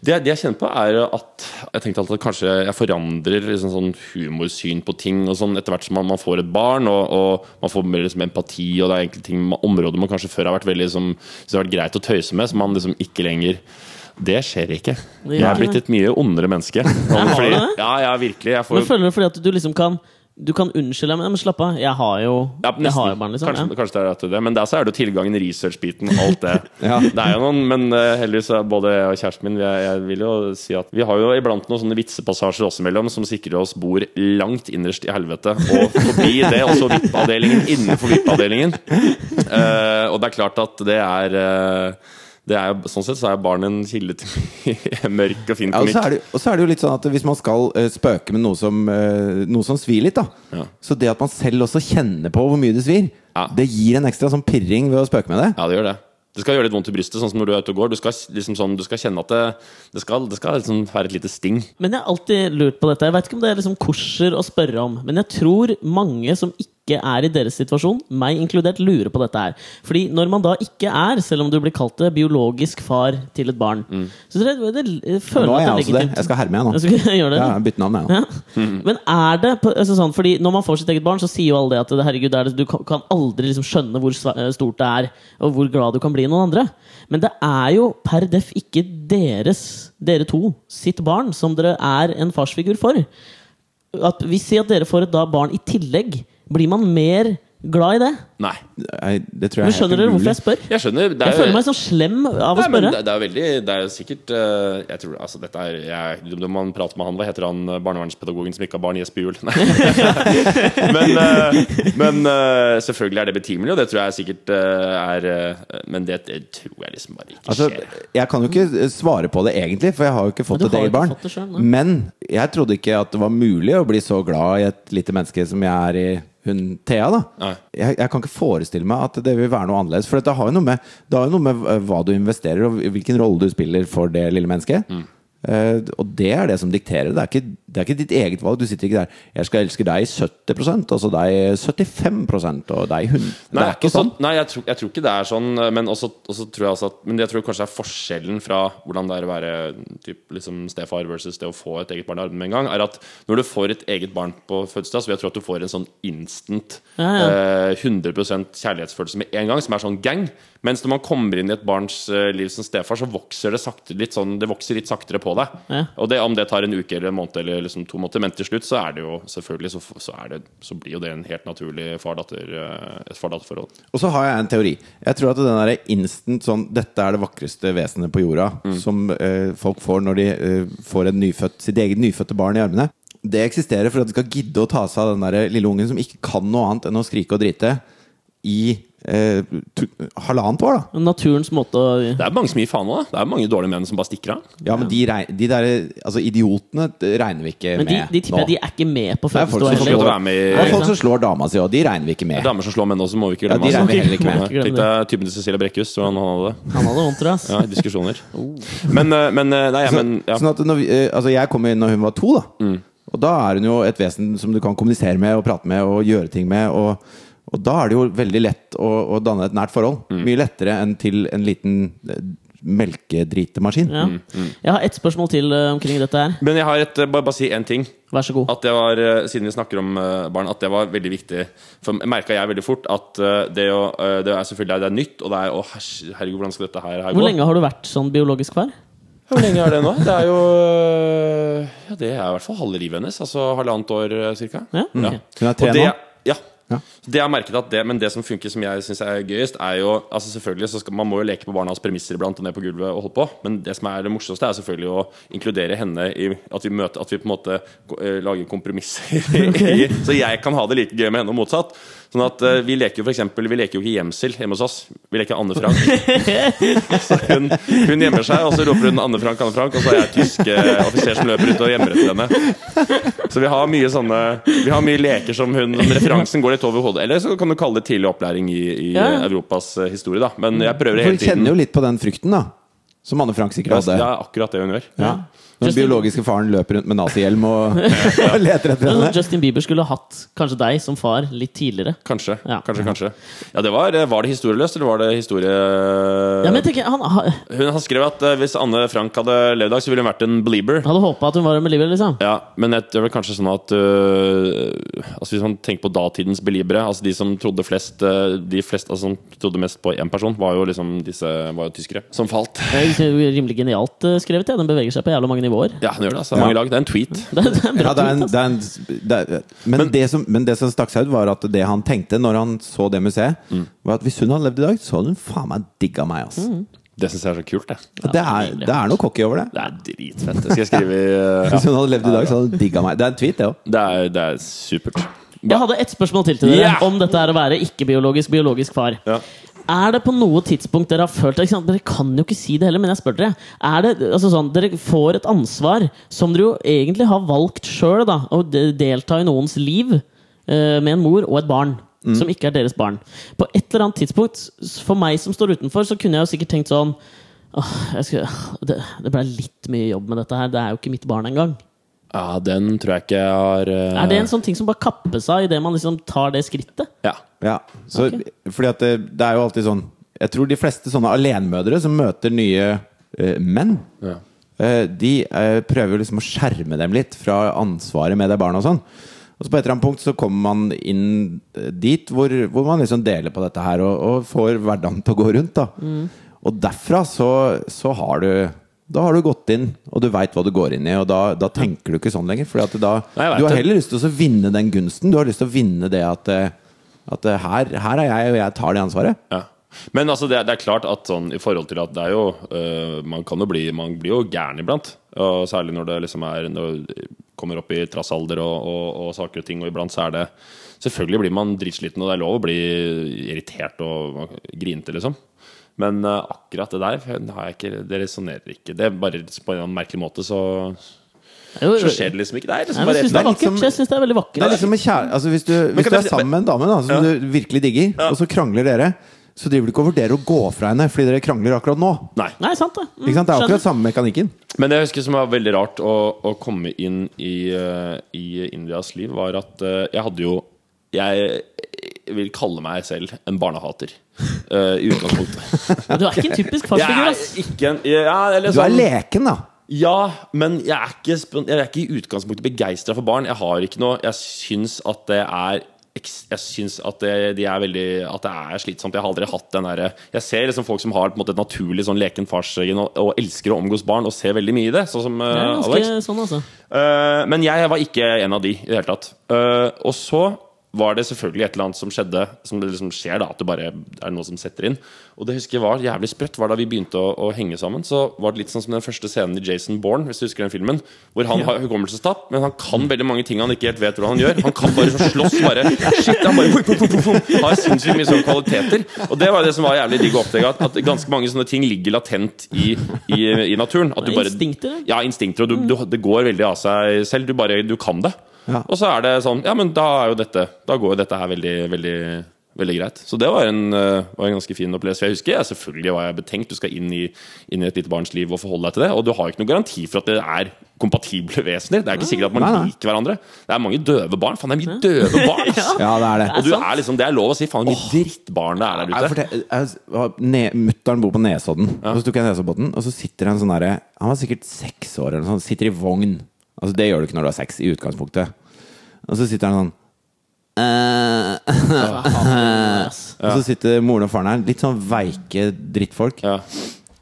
Det, det jeg kjenner på, er at jeg tenkte alltid at kanskje jeg forandrer liksom sånn humorsyn på ting og sånn etter hvert som man, man får et barn, og, og man får mer liksom empati, og det er egentlig ting, områder man kanskje før har vært veldig så det har vært greit å tøyse med, som man liksom ikke lenger det skjer ikke. Det Jeg er blitt et mye ondere menneske. har Fordi- det? Ja, ja, virkelig. Jeg får Men føler du fordi at du liksom kan Du kan unnskylde meg, men slapp av, jeg har jo Ja, Jeg har jo barn, liksom. kanskje, Ja. kanskje det er det. Men der så er det jo tilgangen, research-biten, alt det. Ja. Det er jo noen, Men uh, heldigvis både jeg og kjæresten min jeg, jeg vil jo si at Vi har jo iblant noen sånne vitsepassasjer oss imellom som sikrer oss bord langt innerst i helvete. Og forbi det også VIP-avdelingen innenfor VIP-avdelingen. Uh, og det er klart at det er eh, det er Sånn sett så er barn en kilde til mørk og fin Ja, og, så komikk. er det, og så er det jo litt sånn at hvis man skal uh, spøke med noe som, uh, noe som svir litt, da Ja. Så det at man selv også kjenner på hvor mye det svir, Ja. det gir en ekstra sånn pirring ved å spøke med det. Ja, det gjør det. Det skal gjøre litt vondt i brystet, sånn som når du er ute og går. Du skal, liksom sånn, du skal kjenne at det, det skal, det skal liksom være et lite sting. Men jeg har alltid lurt på dette. Jeg vet ikke om det er liksom korser å spørre om, men jeg tror mange som ikke er i deres situasjon, meg inkludert, lurer på dette her. Fordi når man da ikke er, selv om du blir kalt det, biologisk far til et barn, så det, det, det, føler Nå er jeg også det. Jeg skal herme, jeg nå. Jeg skal gjøre det. Ja, bytte navn, jeg nå. Ja. Men er det altså sånn, fordi Når man får sitt eget barn, så sier jo alle det at herregud, er det, du kan, aldri liksom skjønne hvor stort det er, og hvor glad du kan bli i noen andre. Men det er jo per def ikke deres, dere to, sitt barn som dere er en farsfigur for. At, hvis si at dere får et da barn i tillegg, blir man mer glad i det? Nei. Det tror jeg Men er skjønner dere hvorfor jeg spør? Jeg skjønner. Det er, Jeg føler meg sånn slem av Nei, å spørre. det, det er veldig Det er sikkert eh, Jeg tror altså dette er jeg, Når man prater med han Hva heter han eh, barnevernspedagogen som ikke har barn? Jesper Juel? Nei. men eh, men selvfølgelig er det betimelig, og det tror jeg sikkert er Men det, det tror jeg liksom bare ikke Altså, skjer. jeg kan jo ikke svare på det egentlig, for jeg har jo ikke fått et eget barn. fått det selv. Men jeg trodde ikke at det var mulig å bli så glad i et lite menneske som jeg er i hun Thea. da jeg, jeg kan ikke forestille meg at det vil være noe annerledes. For det har jo noe med, jo noe med eh, hva du investerer, og hvilken rolle du spiller for det lille mennesket. Mm. Uh, og det er det som dikterer. Det er, ikke, det er ikke ditt eget valg. Du sitter ikke der 'Jeg skal elske deg 70% og så deg 75% og deg 100 Nei, Det er ikke sånn. Nei jeg, tror, jeg tror ikke det er sånn. Men, også, også tror jeg at, men jeg tror kanskje det er forskjellen fra hvordan det er å være typ, liksom stefar versus det å få et eget barn i armene med en gang, er at når du får et eget barn på fødselsdag, så vil jeg tro at du får en sånn instant Ja, ja. eh, 100% kjærlighetsfølelse med en gang, som er sånn gang. Mens når man kommer inn i et barns eh, liv som stefar, så vokser det sakte litt sånn Det vokser litt saktere på deg. Ja. Og det, om det tar en uke eller en måned eller liksom to måneder, men til slutt så er det jo selvfølgelig så, så, er det, så blir jo det en helt naturlig far-datter eh, et far-datter-forhold. Og så har jeg en teori. Jeg tror at den der instant sånn 'Dette er det vakreste vesenet på jorda', Mm. som eh, folk får når de eh, får nyfødt, sitt eget nyfødte barn i armene, det eksisterer for at de skal gidde å ta seg av den der lille ungen som ikke kan noe annet enn å skrike og drite, i eh, to, halvannet år, da. Naturens måte å Det er mange som gir faen nå. da. Det er mange dårlige menn som bare stikker av. Ja, men de, de der altså idiotene regner vi ikke Men de, med de tipper jeg de er ikke med på Det er folk som slår, med det er folk som slår dama si, og de regner vi ikke med. Det er Damer som slår menn også, må vi ikke glemme. Ja, de regner vi heller ikke med. Ikke Tenk deg typen til Cecilia Brekkhus, hvordan han hadde det. Han hadde vondt, tror jeg. ass. Ja, i diskusjoner. Men, eh, men eh, Nei, men ja. Sånn at når vi, eh, altså jeg kom inn når hun var to, da. Mm. Og da er hun jo et vesen som du kan kommunisere med og prate med og gjøre ting med. Og, og da er det jo veldig lett å, å danne et nært forhold. Mm. Mye lettere enn til en liten eh, melkedritemaskin. Ja. Mm, Jeg har ett spørsmål til eh, omkring dette her. Men jeg har et, eh, bare, bare si én ting. Vær så god. At det var, Siden vi snakker om barn, at det var veldig viktig. For merka jeg veldig fort at det, eh, det er selvfølgelig det er nytt, og det er å, herregud, hvordan skal dette her, her Hvor lenge har du vært sånn biologisk far? Hvor lenge er det nå? Det er jo Ja, det er i hvert fall halve livet hennes. Altså halvannet år cirka. Ja? Ja. Hun er tre nå. ja. Ja. Det jeg har merket at det, Men det som funker som jeg syns er gøyest, er jo altså selvfølgelig så skal, Man må jo leke på barnas premisser iblant og ned på gulvet og holde på. Men det som er det morsomste, er selvfølgelig å inkludere henne i at vi møter At vi på en måte eh, lager kompromisser. i, så jeg kan ha det like gøy med henne og motsatt. Sånn at uh, Vi leker jo for eksempel, Vi leker jo ikke gjemsel hjemme hos oss. Vi leker Anne Frank. så hun, hun gjemmer seg, og så roper hun Anne Frank, Anne Frank, og så er jeg tysk uh, offiser som løper ut og gjemmer etter henne. Så vi har mye sånne Vi har mye leker som hun som Referansen går litt over hodet. Eller så kan du kalle det tidlig opplæring i, i Ja. Europas uh, historie, da. Men jeg prøver For hele hun kjenner jo litt på den frykten, da. Som Anne Frank sikkert Det hadde. Ja, akkurat det hun gjør. Ja. Når den Justin- biologiske faren løper rundt med nazihjelm og, og leter etter henne. Justin Bieber skulle hatt kanskje deg som far litt tidligere. Kanskje. Ja. Kanskje, kanskje. Ja, det var, var det historieløst, eller var det historie... Ja, men jeg tenker, Han ha- Hun han skrev at eh, hvis Anne Frank hadde levd i dag, så ville hun vært en belieber. hadde håpa at hun var en belieber, liksom. Ja, men det er vel kanskje sånn at uh, altså Hvis man tenker på datidens beliebere Altså de som trodde flest uh, De fleste altså, som trodde mest på én person, var jo liksom disse var jo tyskere som falt. Det er rimelig genialt eh, skrevet. Ja. Den beveger seg på jævla mange nivåer. Ja, han gjør det. altså Mange lag. Det er en tweet. Det, det er en bra Ja, det er en, tweet, ass. det er en, det er, men, det som, men det som stakk seg ut, var at det han tenkte når han så det museet, Mm. var at hvis hun hadde levd i dag, så hadde hun faen meg digga meg. ass. Det syns jeg er så kult. Det Det, er, det er noe cocky over det. Det er dritfett. Det skal jeg skrive i øh, Hvis hun hadde levd i dag, så hadde hun digga meg. Det er en tweet, det òg. det, er, det er supert. Jeg hadde ett spørsmål til til dere yeah! om dette er å være ikke-biologisk biologisk far. Ja. Er det på noe tidspunkt dere har følt? Dere kan jo ikke si det heller, men jeg spør dere. Er det, altså sånn, Dere får et ansvar som dere jo egentlig har valgt sjøl, å de- delta i noens liv eh, med en mor og et barn. Som ikke er deres barn. På et eller annet tidspunkt, for meg som står utenfor, så kunne jeg jo sikkert tenkt sånn Åh, jeg skulle, det, det ble litt mye jobb med dette her. Det er jo ikke mitt barn engang. Ja, den tror jeg ikke jeg har uh... Er det en sånn ting som bare kappes av idet man liksom tar det skrittet? Ja. Ja, så, fordi at det, det er jo alltid sånn Jeg tror de fleste sånne alenemødre som møter nye uh, menn, Ja. uh, de prøver jo liksom å skjerme dem litt fra ansvaret med det barnet og sånn. Og så på et eller annet punkt så kommer man inn dit hvor, hvor man liksom deler på dette her og, og får hverdagen til å gå rundt. da Og derfra så, så har du da har du gått inn, og du veit hva du går inn i. Og da, da tenker du ikke sånn lenger. Fordi da, Nei, du har heller lyst til å vinne den gunsten. Du har lyst til å vinne det at, eh, at eh, her, her er jeg, og jeg tar det ansvaret. Ja. Men altså, det, er- det er klart at sånn i forhold til at det er jo øh, Man kan jo bli Man blir jo gæren iblant. Og særlig når det liksom er Når det kommer opp i trassalder og, og, og saker og ting, og iblant så er det Selvfølgelig blir man dritsliten, og det er lov å bli irritert og grinete, liksom. Men øh, akkurat det der har jeg ikke, det resonnerer ikke. Det er bare på en merkelig måte så, Jo, så skjer det liksom ikke. Det er liksom Nei, jeg syns det er vakkert. liksom- Jeg synes det er veldig vakkert. er liksom kjære, altså hvis du, hvis du er sammen med en dame da, som Ja. du virkelig digger, og så krangler dere, så driver du ikke og vurderer å gå fra henne fordi dere krangler akkurat nå. Nei. Nei, sant det. Mm, Ikke sant? Det er skjønner. akkurat samme mekanikken. Men det jeg husker som var veldig rart å, å komme inn i, uh, i Indias liv, var at uh, jeg hadde jo Jeg vil kalle meg selv en barnehater. Uh, I utgangspunktet. Men Du er ikke en typisk farsfigur, ass. ikke en ja, eller Du er sånn- leken, da. Ja, men jeg er ikke, spon- jeg er ikke i utgangspunktet begeistra for barn. Jeg har ikke noe Jeg syns at det er eks- jeg syns at det, de er veldig At det er slitsomt. Jeg har aldri hatt den derre Jeg ser liksom folk som har på en måte et naturlig sånn leken farsgen og, og elsker å omgås barn, og ser veldig mye i det. Sånn som Det er eh, ganske Alex. sånn, altså. Eh, men jeg var ikke en av de i det hele tatt. Eh, og så var det selvfølgelig et eller annet som skjedde, som det liksom skjer, da, at det bare er noe som setter inn. Og det husker jeg var jævlig sprøtt. var Da vi begynte å, å henge sammen, så var det litt sånn som den første scenen i Jason Bourne, hvis du husker den filmen, hvor han har hukommelsestap, men han kan veldig mange ting han ikke helt vet hvordan han gjør. Han kan bare slåss bare Shit, han bare hui, hui, hui, Har sinnssykt mye sånne kvaliteter. Og det var det som var jævlig digg å oppdage, at, at ganske mange sånne ting ligger latent i, i, i naturen. At du bare instinkter, ja, instinkter, og du, du, det går veldig av seg selv. Du bare, du kan det. Ja. Og så er det sånn Ja, men da er jo dette Da går jo dette her veldig, veldig Veldig greit. Så det var en, eh, var en ganske fin opplevelse. Jeg husker jeg, selvfølgelig var jeg betenkt. Du skal inn i, inn i et lite barns liv og forholde deg til det. Og du har ikke noen garanti for at det er kompatible vesener. Det er ikke sikkert at man Nei, nei. liker hverandre. Det er mange døve barn. Faen, det er mye døve barn! Ja, det er det. Og du er liksom, det er lov å si. Faen, hvor mye drittbarn det er der ute. jeg Mutter'n bor på Nesodden. Og så tok jeg Nesoddbåten, og så sitter en sånn derre Han var sikkert seks år, eller noe sånt. Sitter i vogn. Altså Det gjør du ikke når du har sex i utgangspunktet. Og så sitter han sånn eh, Og så sitter moren og faren her, litt sånn veike drittfolk. Ja.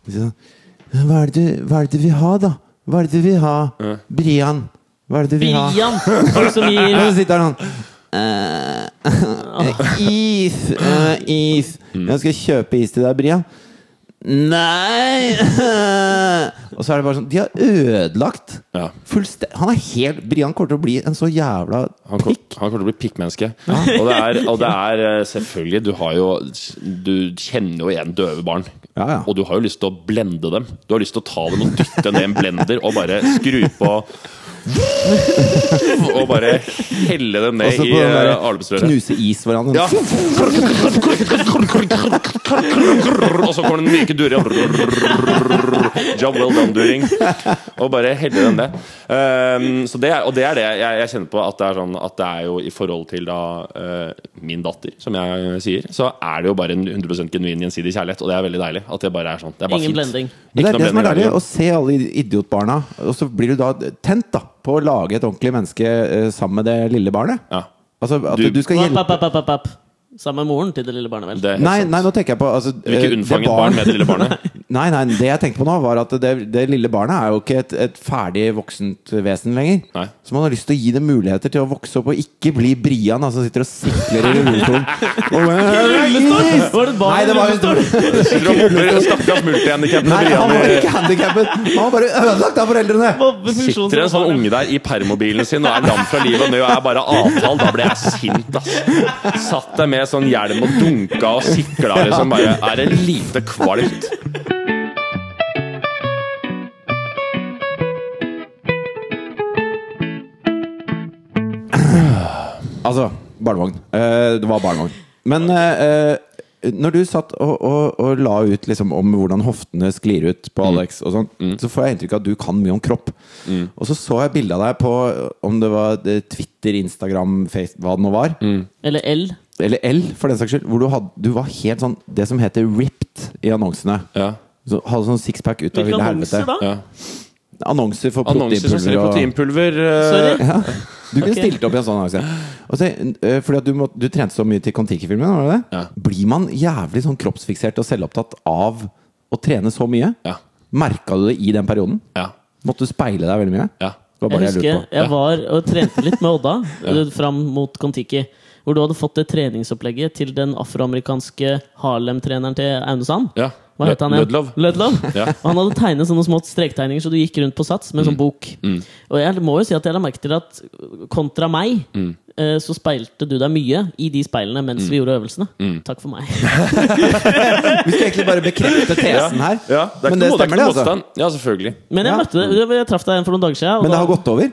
Sånn hva er, det du, hva er det du vil ha, da? Hva er det du vil ha? Brian. Hva er det du vil ha? Brian! Som Og så sitter han sånn eh, Is. eh, is. Jeg skal kjøpe is til deg, Brian. Nei! Og så er det bare sånn De har ødelagt Ja. Han er helt Brian kommer til å bli en så jævla Han kom- pikk. han kommer til å bli pikkmenneske. Og, det er, og det er eh, selvfølgelig Du har jo Du kjenner jo igjen døve barn. Ja, ja. Og du har jo lyst til å blende dem. Du har lyst til å ta dem og dytte ned en blender og bare skru på Og bare helle dem ned i uh, der knuse is hverandre. Ja. Og så kommer den myke during. Job well done, during. Og bare helle den ned. Um, så det er, og det er det jeg, jeg kjenner på. At det er sånn At det er jo i forhold til da uh, min datter, som jeg sier, så er det jo bare en 100 genuin gjensidig kjærlighet. Og det er veldig deilig. At det bare er sånn. Det er bare Ingen fint. blending. Det er det som er deilig, å se alle idiotbarna, og så blir du da tent da på å lage et ordentlig menneske eh, sammen med det lille barnet. Ja. Altså at Du- du, skal hjelpe app, app, app, app. Sammen med moren til det lille barnet, vel. Det er helt Nei, sant. nei, nå tenker jeg på altså, Du vil ikke eh, unnfange et barn med det lille barnet? Nei, nei, det jeg tenkte på nå, var at det, det lille barnet er jo ikke et, et ferdig voksent vesen lenger. Nei. Så man har lyst til å gi det muligheter til å vokse opp og ikke bli Brian, altså sitter og sikler i rullestolen. Og- Var det et barn i Sitter Stakkars multihandikappede Nei, han var ikke handikappet! Han var bare ødelagt av foreldrene! Sitter en sånn unge der i permobilen sin og er lam fra livet og nå er bare avtalt. Da ble jeg sint, ass. Satt deg med sånn hjelm og dunka og sikla, liksom. Bare er det lite kvalmt. Altså, barnevogn. Eh, det var barnevogn. Men eh, eh, når du satt og, og, og la ut liksom om hvordan hoftene sklir ut på Alex, og mm. så får jeg inntrykk av at du kan mye om kropp. Og så så jeg bilde av deg på om det var Twitter, Instagram, Face, hva det nå var. Eller L. Eller L, for den saks skyld. Hvor du, had, du var helt sånn det som heter ripped i annonsene. Ja. Så hadde sånn sixpack ut av Hvilke ville annonser helvete. da? ja. Annonser for Annonser som proteinpulver. og- proteinpulver. eh, Sorry. Ja. Du kunne okay. stilt opp i en sånn annonse. Så, eh, fordi at du, må, du trente så mye til Kon-Tiki-filmen, var det det? Ja. Blir man jævlig sånn kroppsfiksert og selvopptatt av å trene så mye? Ja. Merka du det i den perioden? Ja. Måtte du speile deg veldig mye? Ja. Det var Jeg bare jeg husker lurte jeg var og trente litt med Odda ja. fram mot Kon-Tiki. Hvor du hadde fått det treningsopplegget til den afroamerikanske Harlem-treneren til Aune Sand. ja. Hva het han igjen? Ludlow. Ludlow. Ja. Og han hadde tegnet sånne små strektegninger, så du gikk rundt på sats med en sånn bok. Og jeg må jo si at jeg la merke til at kontra meg, mm. så speilte du deg mye i de speilene mens vi gjorde øvelsene. Takk for meg. Vi skal egentlig bare bekrefte tesen her. Ja, det er Men ikke det det er stemmer, det, altså. motstand. Ja, selvfølgelig. Men jeg Ja. møtte Jeg traff deg for noen dager siden. og Men det da- har gått over?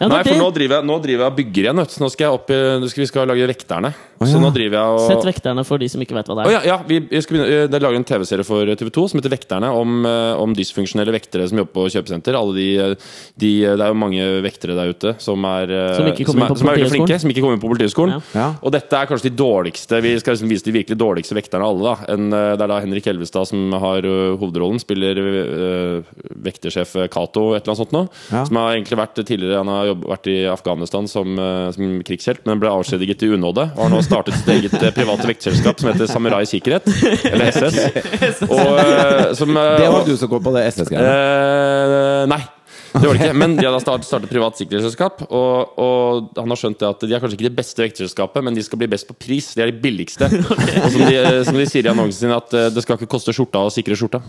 Ja, Nei, for nå driver jeg, nå driver jeg og bygger igjen. Nå skal jeg opp i, nå skal vi skal lage Vekterne. Å, Så nå driver jeg og Sett vekterne for de som ikke vet hva det er. er. ja, ja vi, vi skal begynne, det er laget en TV-serie for TV2 som heter Vekterne, om, eh, om dysfunksjonelle vektere som jobber på kjøpesenter. Alle de, eh, de, det er jo mange vektere der ute som er, eh, Som ikke som er, som er veldig flinke, som ikke kommer inn på Politihøgskolen. Ja. Ja. Og dette er kanskje de dårligste Vi skal liksom vise de virkelig dårligste vekterne av alle. da en, eh, Det er da Henrik Elvestad som har eh, hovedrollen. Spiller eh, vektersjef Cato, et eller annet sånt noe. Ja. Som har egentlig vært tidligere Han har jobb, vært i Afghanistan som, eh, som krigshelt, men ble avskjediget i unåde. Og har nå startet sitt eget eh, private vektselskap som heter Samurai Sikkerhet. Eller SS. Og, eh, som, Det var og- du som kom på det SS-greiene. Eh, nei. Det var det ikke. Men de hadde startet, startet privat sikkerhetsselskap. Og, og han har skjønt det at de er kanskje ikke det beste vekterselskapet, men de skal bli best på pris. De er de billigste. Og som de, som de sier i annonsen sin, at eh, det skal ikke koste skjorta å sikre skjorta.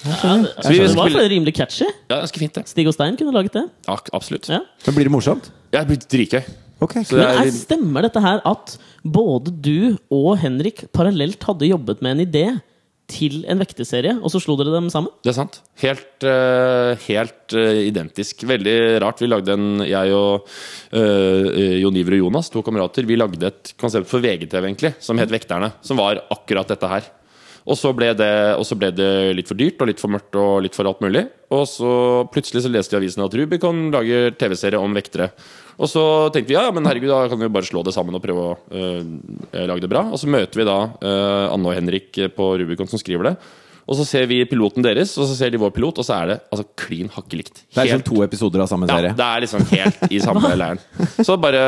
Ja, det, vi det var rimelig catchy. Ja, ganske fint, det. Stig og Stein kunne laget det. Ja, absolutt. Ja. Men blir det morsomt? Ja, det blir dritgøy. Okay. Så Men er, er, stemmer dette her at både du og Henrik parallelt hadde jobbet med en idé til en vekteserie, og så slo dere dem sammen? det er sant. Helt, eh, helt eh, identisk. Veldig rart. Vi lagde en Jeg og uh, Jon Iver og Jonas, to kamerater, vi lagde et konsept for VGTV egentlig, som het Vekterne. Som var akkurat dette her. Og så, ble det, og så ble det litt for dyrt og litt for mørkt og litt for alt mulig. Og så plutselig så leste vi i avisen at Rubicon lager TV-serie om vektere. Og så tenkte vi ja, men herregud, da kan vi jo bare slå det sammen og prøve å øh, lage det bra. Og så møter vi da øh, Anne og Henrik på Rubicon som skriver det. Og så ser vi piloten deres, og så ser de vår pilot, og så er det altså klin hakke likt. Det er Helt- liksom to episoder av samme serie? ja, det er liksom helt i samme leiren. Så bare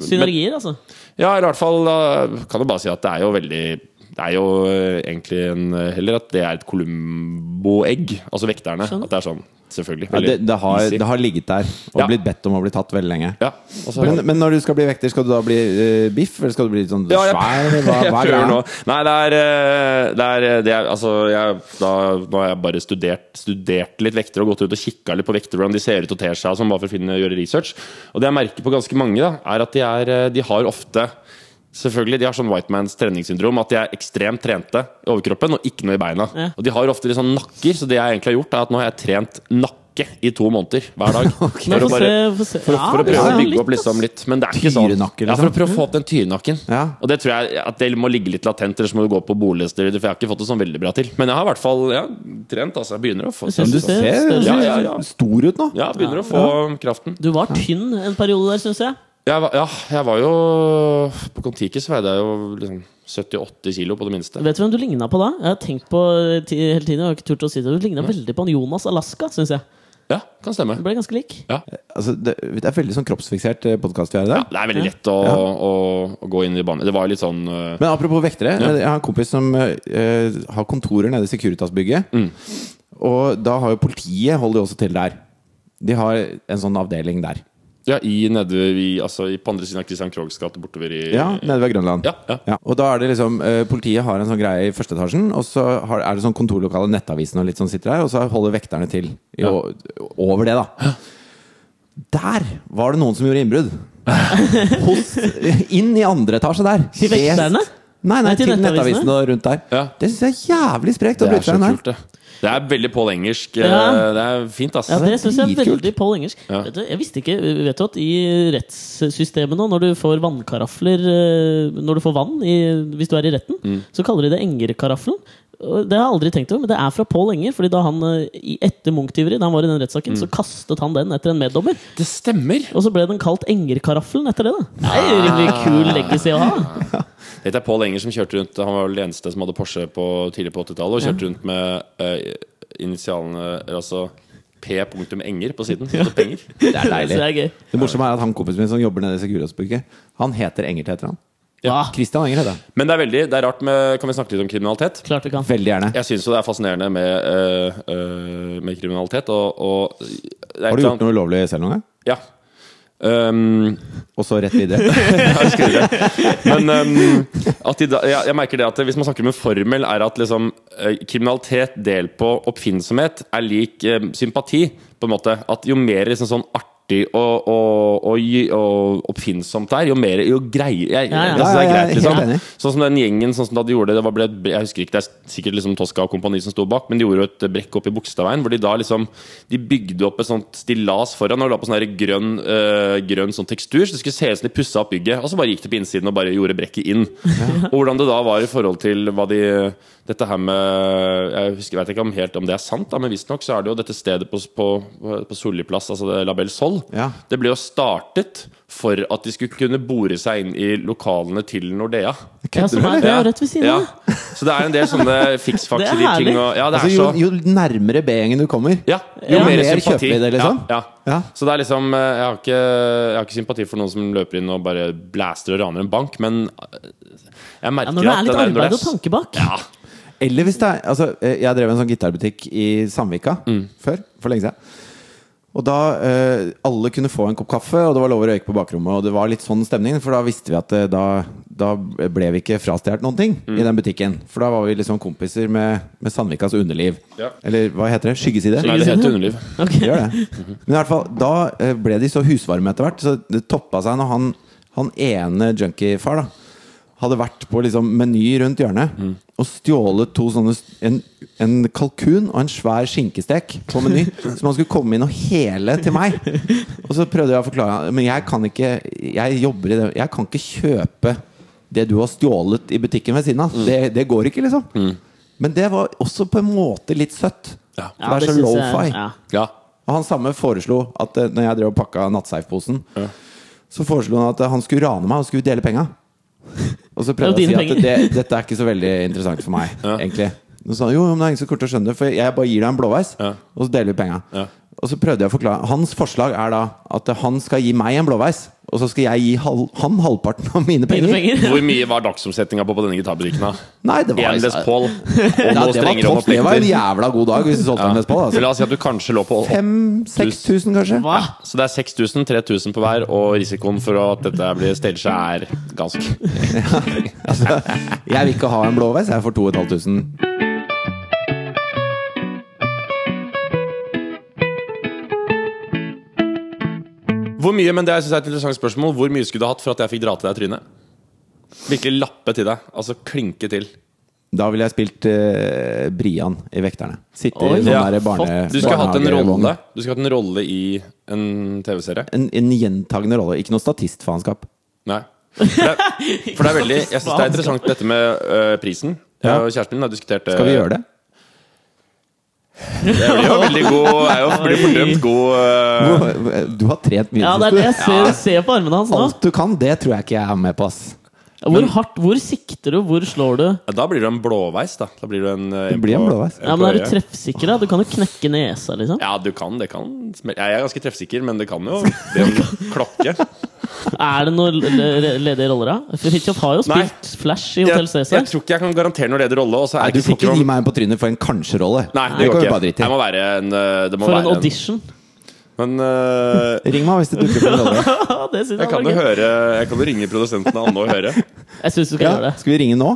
Synergier, altså. ja, eller i hvert fall kan du bare si at det er jo veldig Det er jo eh, egentlig en Heller at det er et Columbo-egg, altså vekterne. Sånn. At det er sånn, selvfølgelig. Ja, det, det, har, det har ligget der og Ja. blitt bedt om å bli tatt veldig lenge. Ja, Men, men når du skal bli vekter, skal du da bli uh, biff, eller skal du bli sånn Ja, jeg- svær? Hva, hva er nå. Nei, det er, eh, det er, det er Altså, jeg, da, nå har jeg bare studert, studert litt vektere og gått ut og kikka litt på vektere, hvordan de ser ut og ter seg, og sånn, bare for å finne, gjøre research. Og det jeg merker på ganske mange, da, er at de, er, eh, de har ofte Selvfølgelig, De har sånn white man's treningssyndrom, at de er ekstremt trente i overkroppen og ikke noe i beina. Ja. Og de har ofte litt sånn nakker, så det jeg egentlig har gjort, er at nå har jeg trent nakke i to måneder hver dag. okay. For å bare- se, få se. for, å- for å prøve ja, å bygge opp liksom litt. Men det er ikke sånn. Tyrenakke, Ja, for å liksom. prøve å få opp den tyrenakken. Ja. Og det tror jeg at det må ligge litt latent, ellers må du gå på boligstudier. For jeg har ikke fått det sånn veldig bra til. Men jeg har i hvert fall ja, trent. altså Jeg begynner å få Du du ser- ser ser- Ja, ja, ja. stor ut nå. Ja, begynner å få kraften. Du var tynn en periode der, syns jeg. Jeg var, ja, jeg var jo På Kon-Tiki så veide jeg jo liksom 70-80 kilo på det minste. Vet du hvem du ligna på da? Jeg har tenkt på hele tiden, jeg har ikke turt å si det. Du ligna veldig på han Jonas Alaska, syns jeg. Ja, kan stemme. Du ble ganske lik. Ja. Altså, det, det er veldig sånn kroppsfiksert podkast vi har i Ja, det er veldig lett å, å, å gå inn i banen. Det var litt sånn uh... Men apropos vektere. Ja. Jeg har en kompis som uh, har kontorer nede i Securitas-bygget. Mm. Og da har jo politiet holder jo også til der. De har en sånn avdeling der. Ja, i nede i, altså, i, på andre siden av Christian Krogs gate, bortover i Ja, nede ved Grønland. Ja, ja. Ja, og da er det liksom eh, Politiet har en sånn greie i første etasjen, og så har, er det sånn kontorlokale Nettavisen og litt sånn sitter der, og så holder vekterne til i, Ja. over det, da. Der var det noen som gjorde innbrudd. Hos, inn i andre etasje der. Til vekterne? Nei, nei, til til Nettavisene? Nettavisen og rundt der. Ja. Det syns jeg er jævlig sprekt. Det er så kult, det. Det er veldig Pål Engelsk. Ja. eh, Det er fint, ass. Ja, det syns jeg er veldig Pål Engelsk. Ja. Du, jeg visste ikke Vet du at i rettssystemet nå, når du får vannkarafler eh, Når du får vann i, hvis du er i retten, Mm. så kaller de det Enger-karaffelen. Det har jeg aldri tenkt over, men det er fra Pål Enger. Fordi da han eh, etter Munch-tyveri, da han var i den rettssaken, Mm. så kastet han den etter en meddommer. Det stemmer! Og så ble den kalt Enger-karaffelen etter det. da Det er jo en rimelig kul legacy å ha. Dette er Pål Enger som kjørte rundt Han var vel den eneste som hadde Porsche på, tidlig på 80-tallet, og kjørte rundt med uh, initialene Altså P. Enger på siden. Ja. Det er deilig. det er gøy. Det morsomme er at han kompisen min som jobber nede i Securitas-bygget, han heter Enger til etternavn. Ja, Christian Enger heter han. Men det er veldig Det er rart med Kan vi snakke litt om kriminalitet? klart vi kan. Veldig gjerne. Jeg syns jo det er fascinerende med, øh, øh, med kriminalitet, og, og det er Har du gjort noe ulovlig selv noen gang? Ja. Um, Og så rett videre? Men um, at i, da- jeg, jeg merker det at hvis man snakker med formel, er at liksom, eh, kriminalitet delt på oppfinnsomhet er lik eh, sympati. På en måte At jo mer liksom, sånn artig artig og, og, og, og oppfinnsomt det er, jo mer Jo greier jeg, Ja, ja. jeg synes det er greit, liksom. Sånn som den gjengen sånn som da de gjorde det, det var ble, Jeg husker ikke, det er sikkert liksom Tosca og kompani som sto bak, men de gjorde jo et brekk opp i Bogstadveien hvor de da liksom De bygde opp et sånt stillas foran og la på sånn grønn, øh, grønn sånn tekstur, så det skulle se ut som de pussa opp bygget. Og så bare gikk de på innsiden og bare gjorde brekket inn. Og hvordan det da var i forhold til hva de dette her med Jeg husker, jeg vet ikke om helt om det er sant, da, men visstnok så er det jo dette stedet på, på, på Solli plass, altså det Label Sol. Ja. Det ble jo startet for at de skulle kunne bore seg inn i lokalene til Nordea. Ja, som er, det jo rett ved siden Ja. Så det er en del sånne fiksfakseri-ting. Ja, er Altså, jo, jo nærmere B-gjengen du kommer, ja, Jo jo mer mer sympati. det, liksom. Ja, ja. Ja. Så det er liksom eh, jeg har, ikke, jeg har ikke sympati for noen som løper inn og bare blaster og raner en bank, men eh, jeg merker Ja, når det er at litt den der- arbeid og tanke bak. Ja, Eller hvis det er altså, eh, Jeg drev en sånn gitarbutikk i Sandvika før. For lenge siden. Og da eh, alle kunne få en kopp kaffe, og det var lov å røyke på bakrommet. Og det var litt sånn stemning, for da visste vi at eh, da, da ble vi ikke frastjålet noen ting i den butikken. For da var vi liksom kompiser med, med Sandvikas underliv. Ja. Eller hva heter det? Skyggeside? Nei, det heter underliv. Okay. Gjør det. Men i hvert fall, da eh, ble de så husvarme etter hvert, så det toppa seg når han, han ene junkiefar da hadde vært på liksom meny rundt hjørnet og stjålet to sånne en, en kalkun og en svær skinkestek på meny. Som han skulle komme inn og hele til meg. Og så prøvde jeg å forklare Men jeg kan ikke Jeg jobber i det Jeg kan ikke kjøpe det du har stjålet i butikken ved siden av. Det, det går ikke, liksom. Men det var også på en måte litt søtt. Ja. Det er så low-fi. Ja. Ja. Og han samme foreslo at eh, når jeg drev og pakka nattsafe-posen, Ja. så foreslo han at han skulle rane meg og skulle dele penga. Og så prøvde jeg å si at det, dette er ikke så veldig interessant for meg, Ja. egentlig. Og så sa han jo, men det er ingen som kommer til å skjønne det, for jeg bare gir deg en blåveis, Ja. og så deler vi penga. Ja. Og så prøvde jeg å forklare Hans forslag er da at han skal gi meg en blåveis, og så skal jeg gi hal han halvparten av mine Mine penger. Hvor mye var dagsomsetninga på på denne gitarbutikken? da? Nei, det var Én Les Paul og ja, noe det, var strengere topp. det var en jævla god dag hvis du solgte en Les Paul. Altså. la oss si at du kanskje lå på 5000-6000, kanskje. Hva? Så det er 6000, 3000 på hver, og risikoen for at dette blir staged er ganske Altså, jeg vil ikke ha en blåveis, jeg får 2500. Hvor mye, men det synes jeg er et interessant spørsmål Hvor mye skulle du hatt for at jeg fikk dra til deg i trynet? Virkelig lappe til deg. Altså klinke til. Da ville jeg spilt uh, Brian i Vekterne. Sitte i sånn Ja, der barne, du skulle hatt en rolle Du skulle hatt en rolle i en TV-serie. En, en gjentagende rolle. Ikke noe statistfaenskap. Nei. For det, for det er veldig Jeg synes det er interessant dette med uh, prisen. Ja. kjæresten min har diskutert det. Skal vi gjøre det? Det blir jo veldig god Er jo blir fordømt god øh, Du har trent mye. Ja, det er det jeg ser, ser på armene hans nå. Alt du kan, det tror jeg ikke jeg er med på. ass Hvor hardt, hvor sikter du? Hvor slår du? Da blir du en blåveis, da. Da blir det en, en, blir en blåveis. en Ja, men Er du treffsikker? da? Du kan jo knekke nesa, liksom. Ja, du kan. Det kan. Jeg er ganske treffsikker, men det kan jo det er en klokke. Er det noen ledige roller, da? Fridtjof har jo Nei. spilt Flash i Hotell Cæsar. jeg jeg, tror ikke jeg kan garantere noen ledig rolle. Nei, du får ikke gi meg en på trynet for en kanskje-rolle. Nei, det det går ikke. Jeg må være en øh, Det må For være en audition. Men uh, Ring meg hvis det dukker opp en rolle. det synes jeg jeg kan jo høre Jeg kan jo ringe produsenten Anne og høre. Jeg synes du skal gjøre det. skal vi ringe nå?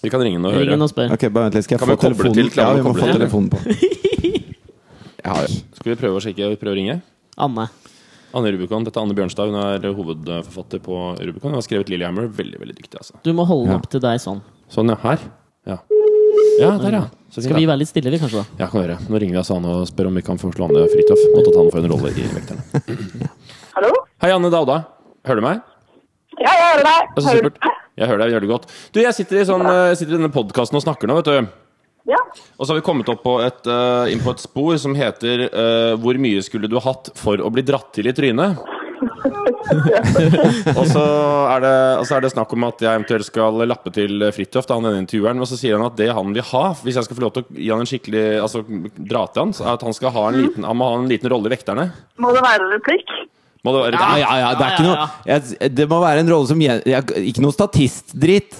Vi kan ringe nå og Ring høre. og okay, bare vent litt. Skal jeg Kan få telefonen? til? Ja, vi må få telefonen på. ja, ja. Skal vi prøve å sjekke? Prøve å ringe? Anne. Anne Rubicon. Dette er Anne Bjørnstad. Hun er hovedforfatter på Rubicon. Hun har skrevet Lillehammer. Veldig veldig dyktig. altså Du må holde den Ja. opp til deg sånn. Sånn, ja. Her. Ja, ja der, ja. Så fint, Skal vi være litt stille, vi, kanskje? da? Ja, kan gjøre. Nå ringer vi altså Anne og spør om vi kan få Anne Fridtjof. Måtte ta han for en rolle i Vekterne. Hallo? Hei, Anne Dauda. Hører du meg? Ja, jeg hører deg. Altså, Hører du. Jeg hører deg veldig godt. Du, jeg sitter i, sånn, eh, jeg sitter i denne podkasten og snakker nå, vet du. Ja. Og så har vi kommet opp på et, uh, inn på et spor som heter uh, 'Hvor mye skulle du hatt for å bli dratt til i trynet?' og, så er det, og så er det snakk om at jeg eventuelt skal lappe til Fridtjof, da, han denne intervjueren. Og så sier han at det han vil ha, hvis jeg skal få lov til å gi han en skikkelig Altså dra til han, er at han skal ha en liten, han må ha en liten rolle i Vekterne. Må det være replikk? Må det være Ja, ja, ja, det er ikke noe jeg, Det må være en rolle som Ikke noe statistdritt.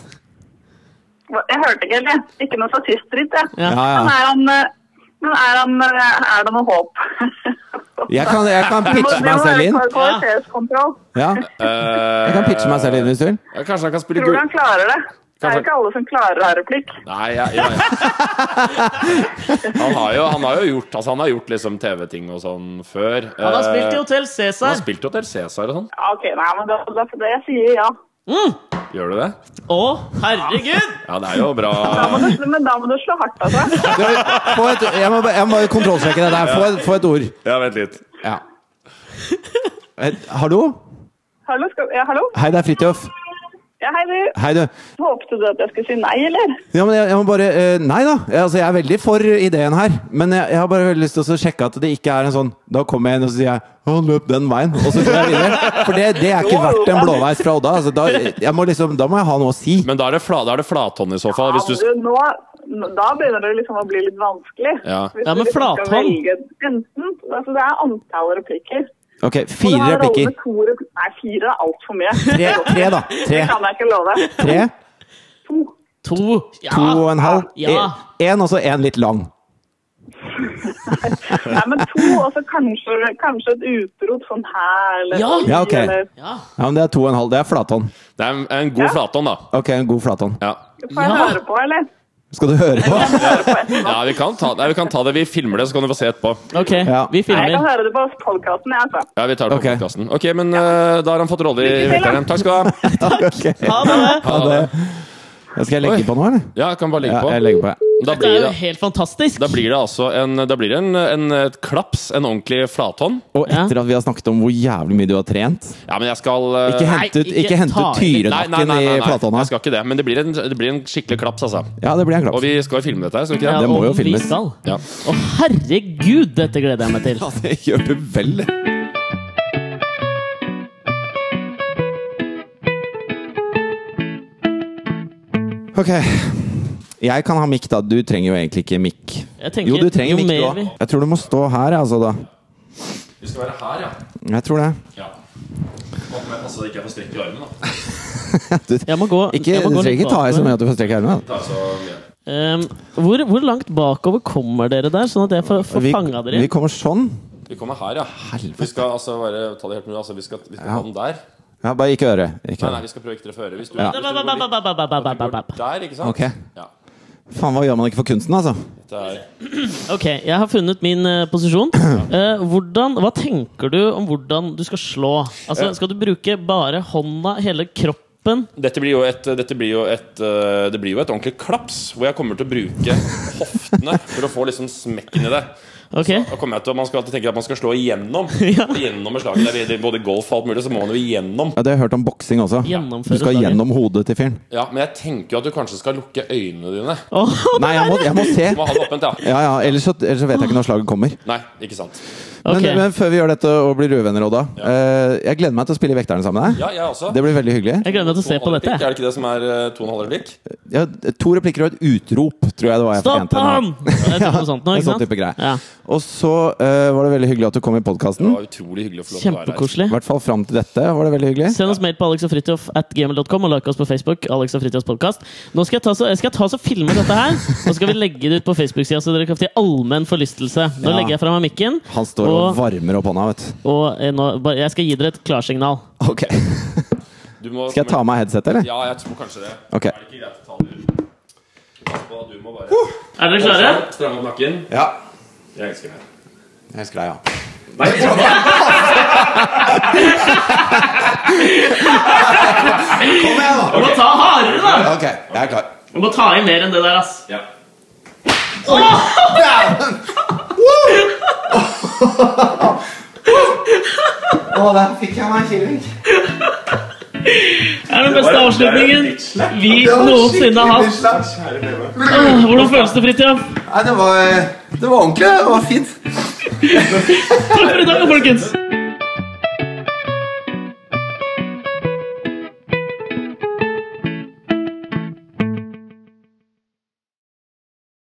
Jeg hørte ikke helt, jeg. Ikke noe statistdritt, jeg. Ja. Ja, Men er han eh, Men er han eh, Er det noe håp? Jeg kan, jeg kan pitche meg selv inn. Ja, Eh, jeg kan pitche meg selv inn hvis du vil. ja, Kanskje han kan spille Tror du han klarer det? Det er ikke alle som klarer å ha replikk. Nei, ja, ja, ja. Han har jo, han har jo gjort, altså, han har gjort liksom TV-ting og sånn før. Han har spilt i Hotell Cæsar. Han har spilt i Hotell Cæsar og sånn. Ja, ok, nei, men da, da, det jeg sier ja. Gjør du det? Å, herregud! Ja, det er jo bra. Da må du, men da må du slå hardt altså. Du, få et, jeg, må, jeg må kontrollsjekke det der. Få et, få et ord. Ja, vent litt. Ja. Hallo? Hallo, skal, ja, hallo? Hei, det er Fridtjof. Ja, hei du. Hei, du. Håpte du at jeg skulle si nei, eller? Ja, men jeg, jeg må bare eh, Nei da. Jeg, altså, jeg er veldig for ideen her. Men jeg, jeg har bare veldig lyst til å sjekke at det ikke er en sånn Da kommer jeg inn og så sier jeg Å, løp den veien. Og så går jeg videre. For det, det er ikke verdt en blåveis fra Odda. Altså, da, jeg må liksom, da må jeg ha noe å si. Men da er det, fla, da er det flathånd i så fall. Hvis du, Ja, du, nå, da begynner det liksom å bli litt vanskelig. Ja. Hvis Ja, men liksom flathånd. velge Enten, altså det er antall replikker. Ok, fire replikker. to Nei, fire er altfor mye. Tre, tre da. Det Tre. kan jeg ikke love. Tre. To. To. Ja. To og en halv. Ja. En, og så én litt lang. Nei, men to, og så kanskje, kanskje et utrop sånn her, eller Ja. Ja, ok. eller Ja. Ja, men det er to og en halv. Det er flathånd. det er en, en god Ja. flathånd, da. Ok, en god flathånd. Ja. Får jeg Ja. høre på, eller? Skal du høre på? Ja, vi kan ta, nei, vi kan ta det. Vi filmer det, så kan du få se etterpå. Ok, Ja. vi Nei, jeg kan filmer. høre det på podkasten, jeg, altså. Ja, vi tar det på Ok. podcasten. Ok, men eh, da har han fått rolle i Lykke til, da. Vekteren. Takk skal du ha. Ha det! Ha det. Skal jeg legge Oi. på nå, eller? Ja, jeg kan bare legge Ja, på. jeg legger på. Jeg. blir Det er jo helt fantastisk. da blir det altså en, da blir det en, en, et klaps, en ordentlig flathånd. Og etter at vi har snakket om hvor jævlig mye du har trent Ja, men jeg skal eh, Ikke hente hent ut, ikke ikke ut det. Tyrenakken i flathånda. jeg skal ikke det. Men det blir en, det blir en skikkelig klaps, altså. Ja, det blir en klaps. Og vi skal jo filme dette skal vi ikke Ja, det? det må jo filmes. Ja. Å, herregud, dette gleder jeg meg til. Ja, det gjør du vel. det. Ok. Jeg kan ha mikk, da. Du trenger jo egentlig ikke mikk. Tenker, Jo, du trenger mikk, du òg. Jeg tror du må stå her, altså, da. Vi skal være her, ja. Jeg tror det. ja. Jeg ikke jeg får strekk i armen, da. Du, Jeg må gå, ikke, jeg du må du trenger ikke ta i så mye at du får strekk i armen. da. Um, hvor, hvor langt bakover kommer dere der, sånn at jeg får, får fanga dere? vi kommer sånn. Vi kommer her, ja. Vi skal altså bare ta det helt med altså, Vi skal, vi skal Ja. ta den der. Ja, bare ikke øret. Ikke Nei, nei, vi skal prøve ikke treffe øret. Hvis du, Ja. hvis du går litt der, ikke sant? Ok. Ja. Faen, hva gjør man ikke for kunsten, altså? Ok, jeg har funnet min eh, posisjon. Eh, hvordan, hva tenker du om hvordan du skal slå? Altså, Skal du bruke bare hånda, hele kroppen? Dette blir jo et, dette blir jo et øh, Det blir jo et ordentlig klaps, hvor jeg kommer til å bruke hoftene for å få liksom smekken i det. Ok, Da kommer jeg til, Man skal alltid tenke at man skal slå igjennom. Ja. Gjennom med slaget. der, er både golf og alt mulig, så må man jo igjennom. Ja, Det har jeg hørt om boksing også. Du skal slaget. gjennom hodet til fyren. Ja, Men jeg tenker jo at du kanskje skal lukke øynene dine. Oh, Nei, jeg må, jeg må se. Du må ha det åpent, ja. Ja, ja, ellers så, ellers så vet jeg ikke når slaget kommer. Nei, ikke sant. Men, men før vi gjør dette og blir uvenner, Odda. eh, jeg gleder meg til å spille Vekterne sammen med deg. Ja, jeg også. Det blir veldig hyggelig. Jeg gleder meg til å se på dette. Er det ikke det som er øh, to og en halv replikk? Ja, to replikker og et utrop, tror jeg det var. jeg Stopp ham! er noe sånt nå, sånn type greie. Ja. Og så uh, var det veldig hyggelig at du kom i Det podkasten. her. I hvert fall fram til dette var det veldig hyggelig. Send oss mail på alexogfritjof at gmail.com og like oss på Facebook. Alex og Fritjofs podkast. Nå skal jeg ta så, jeg skal ta så filme dette her, og så skal vi legge det ut på Facebook-sida, så dere kan få til allmenn forlystelse. Nå Ja. legger jeg fra meg mikken, Han står og Og- varmer opp hånda, vet du. og eh, nå, bare- jeg skal gi dere et klarsignal. Ok. Du må, Skal jeg ta av meg headsetet, eller? Ja, jeg tror kanskje det. Okay. Er det ikke greit å ta det ut? Du må bare Er dere klare? Stramme opp nakken. Ja. Jeg elsker deg. Jeg elsker deg, ja. Nei, Kom igjen, da! Du må ta hardere, da! Ok, jeg er klar. Du må ta i mer enn det der, ass. ja. Å, der fikk jeg meg en killing. Det er den beste avslutningen vi noensinne har hatt. Åh, Hvordan føles det, Fritjof? Nei, det var, det var ordentlig. Det var fint. Takk for i dag, folkens!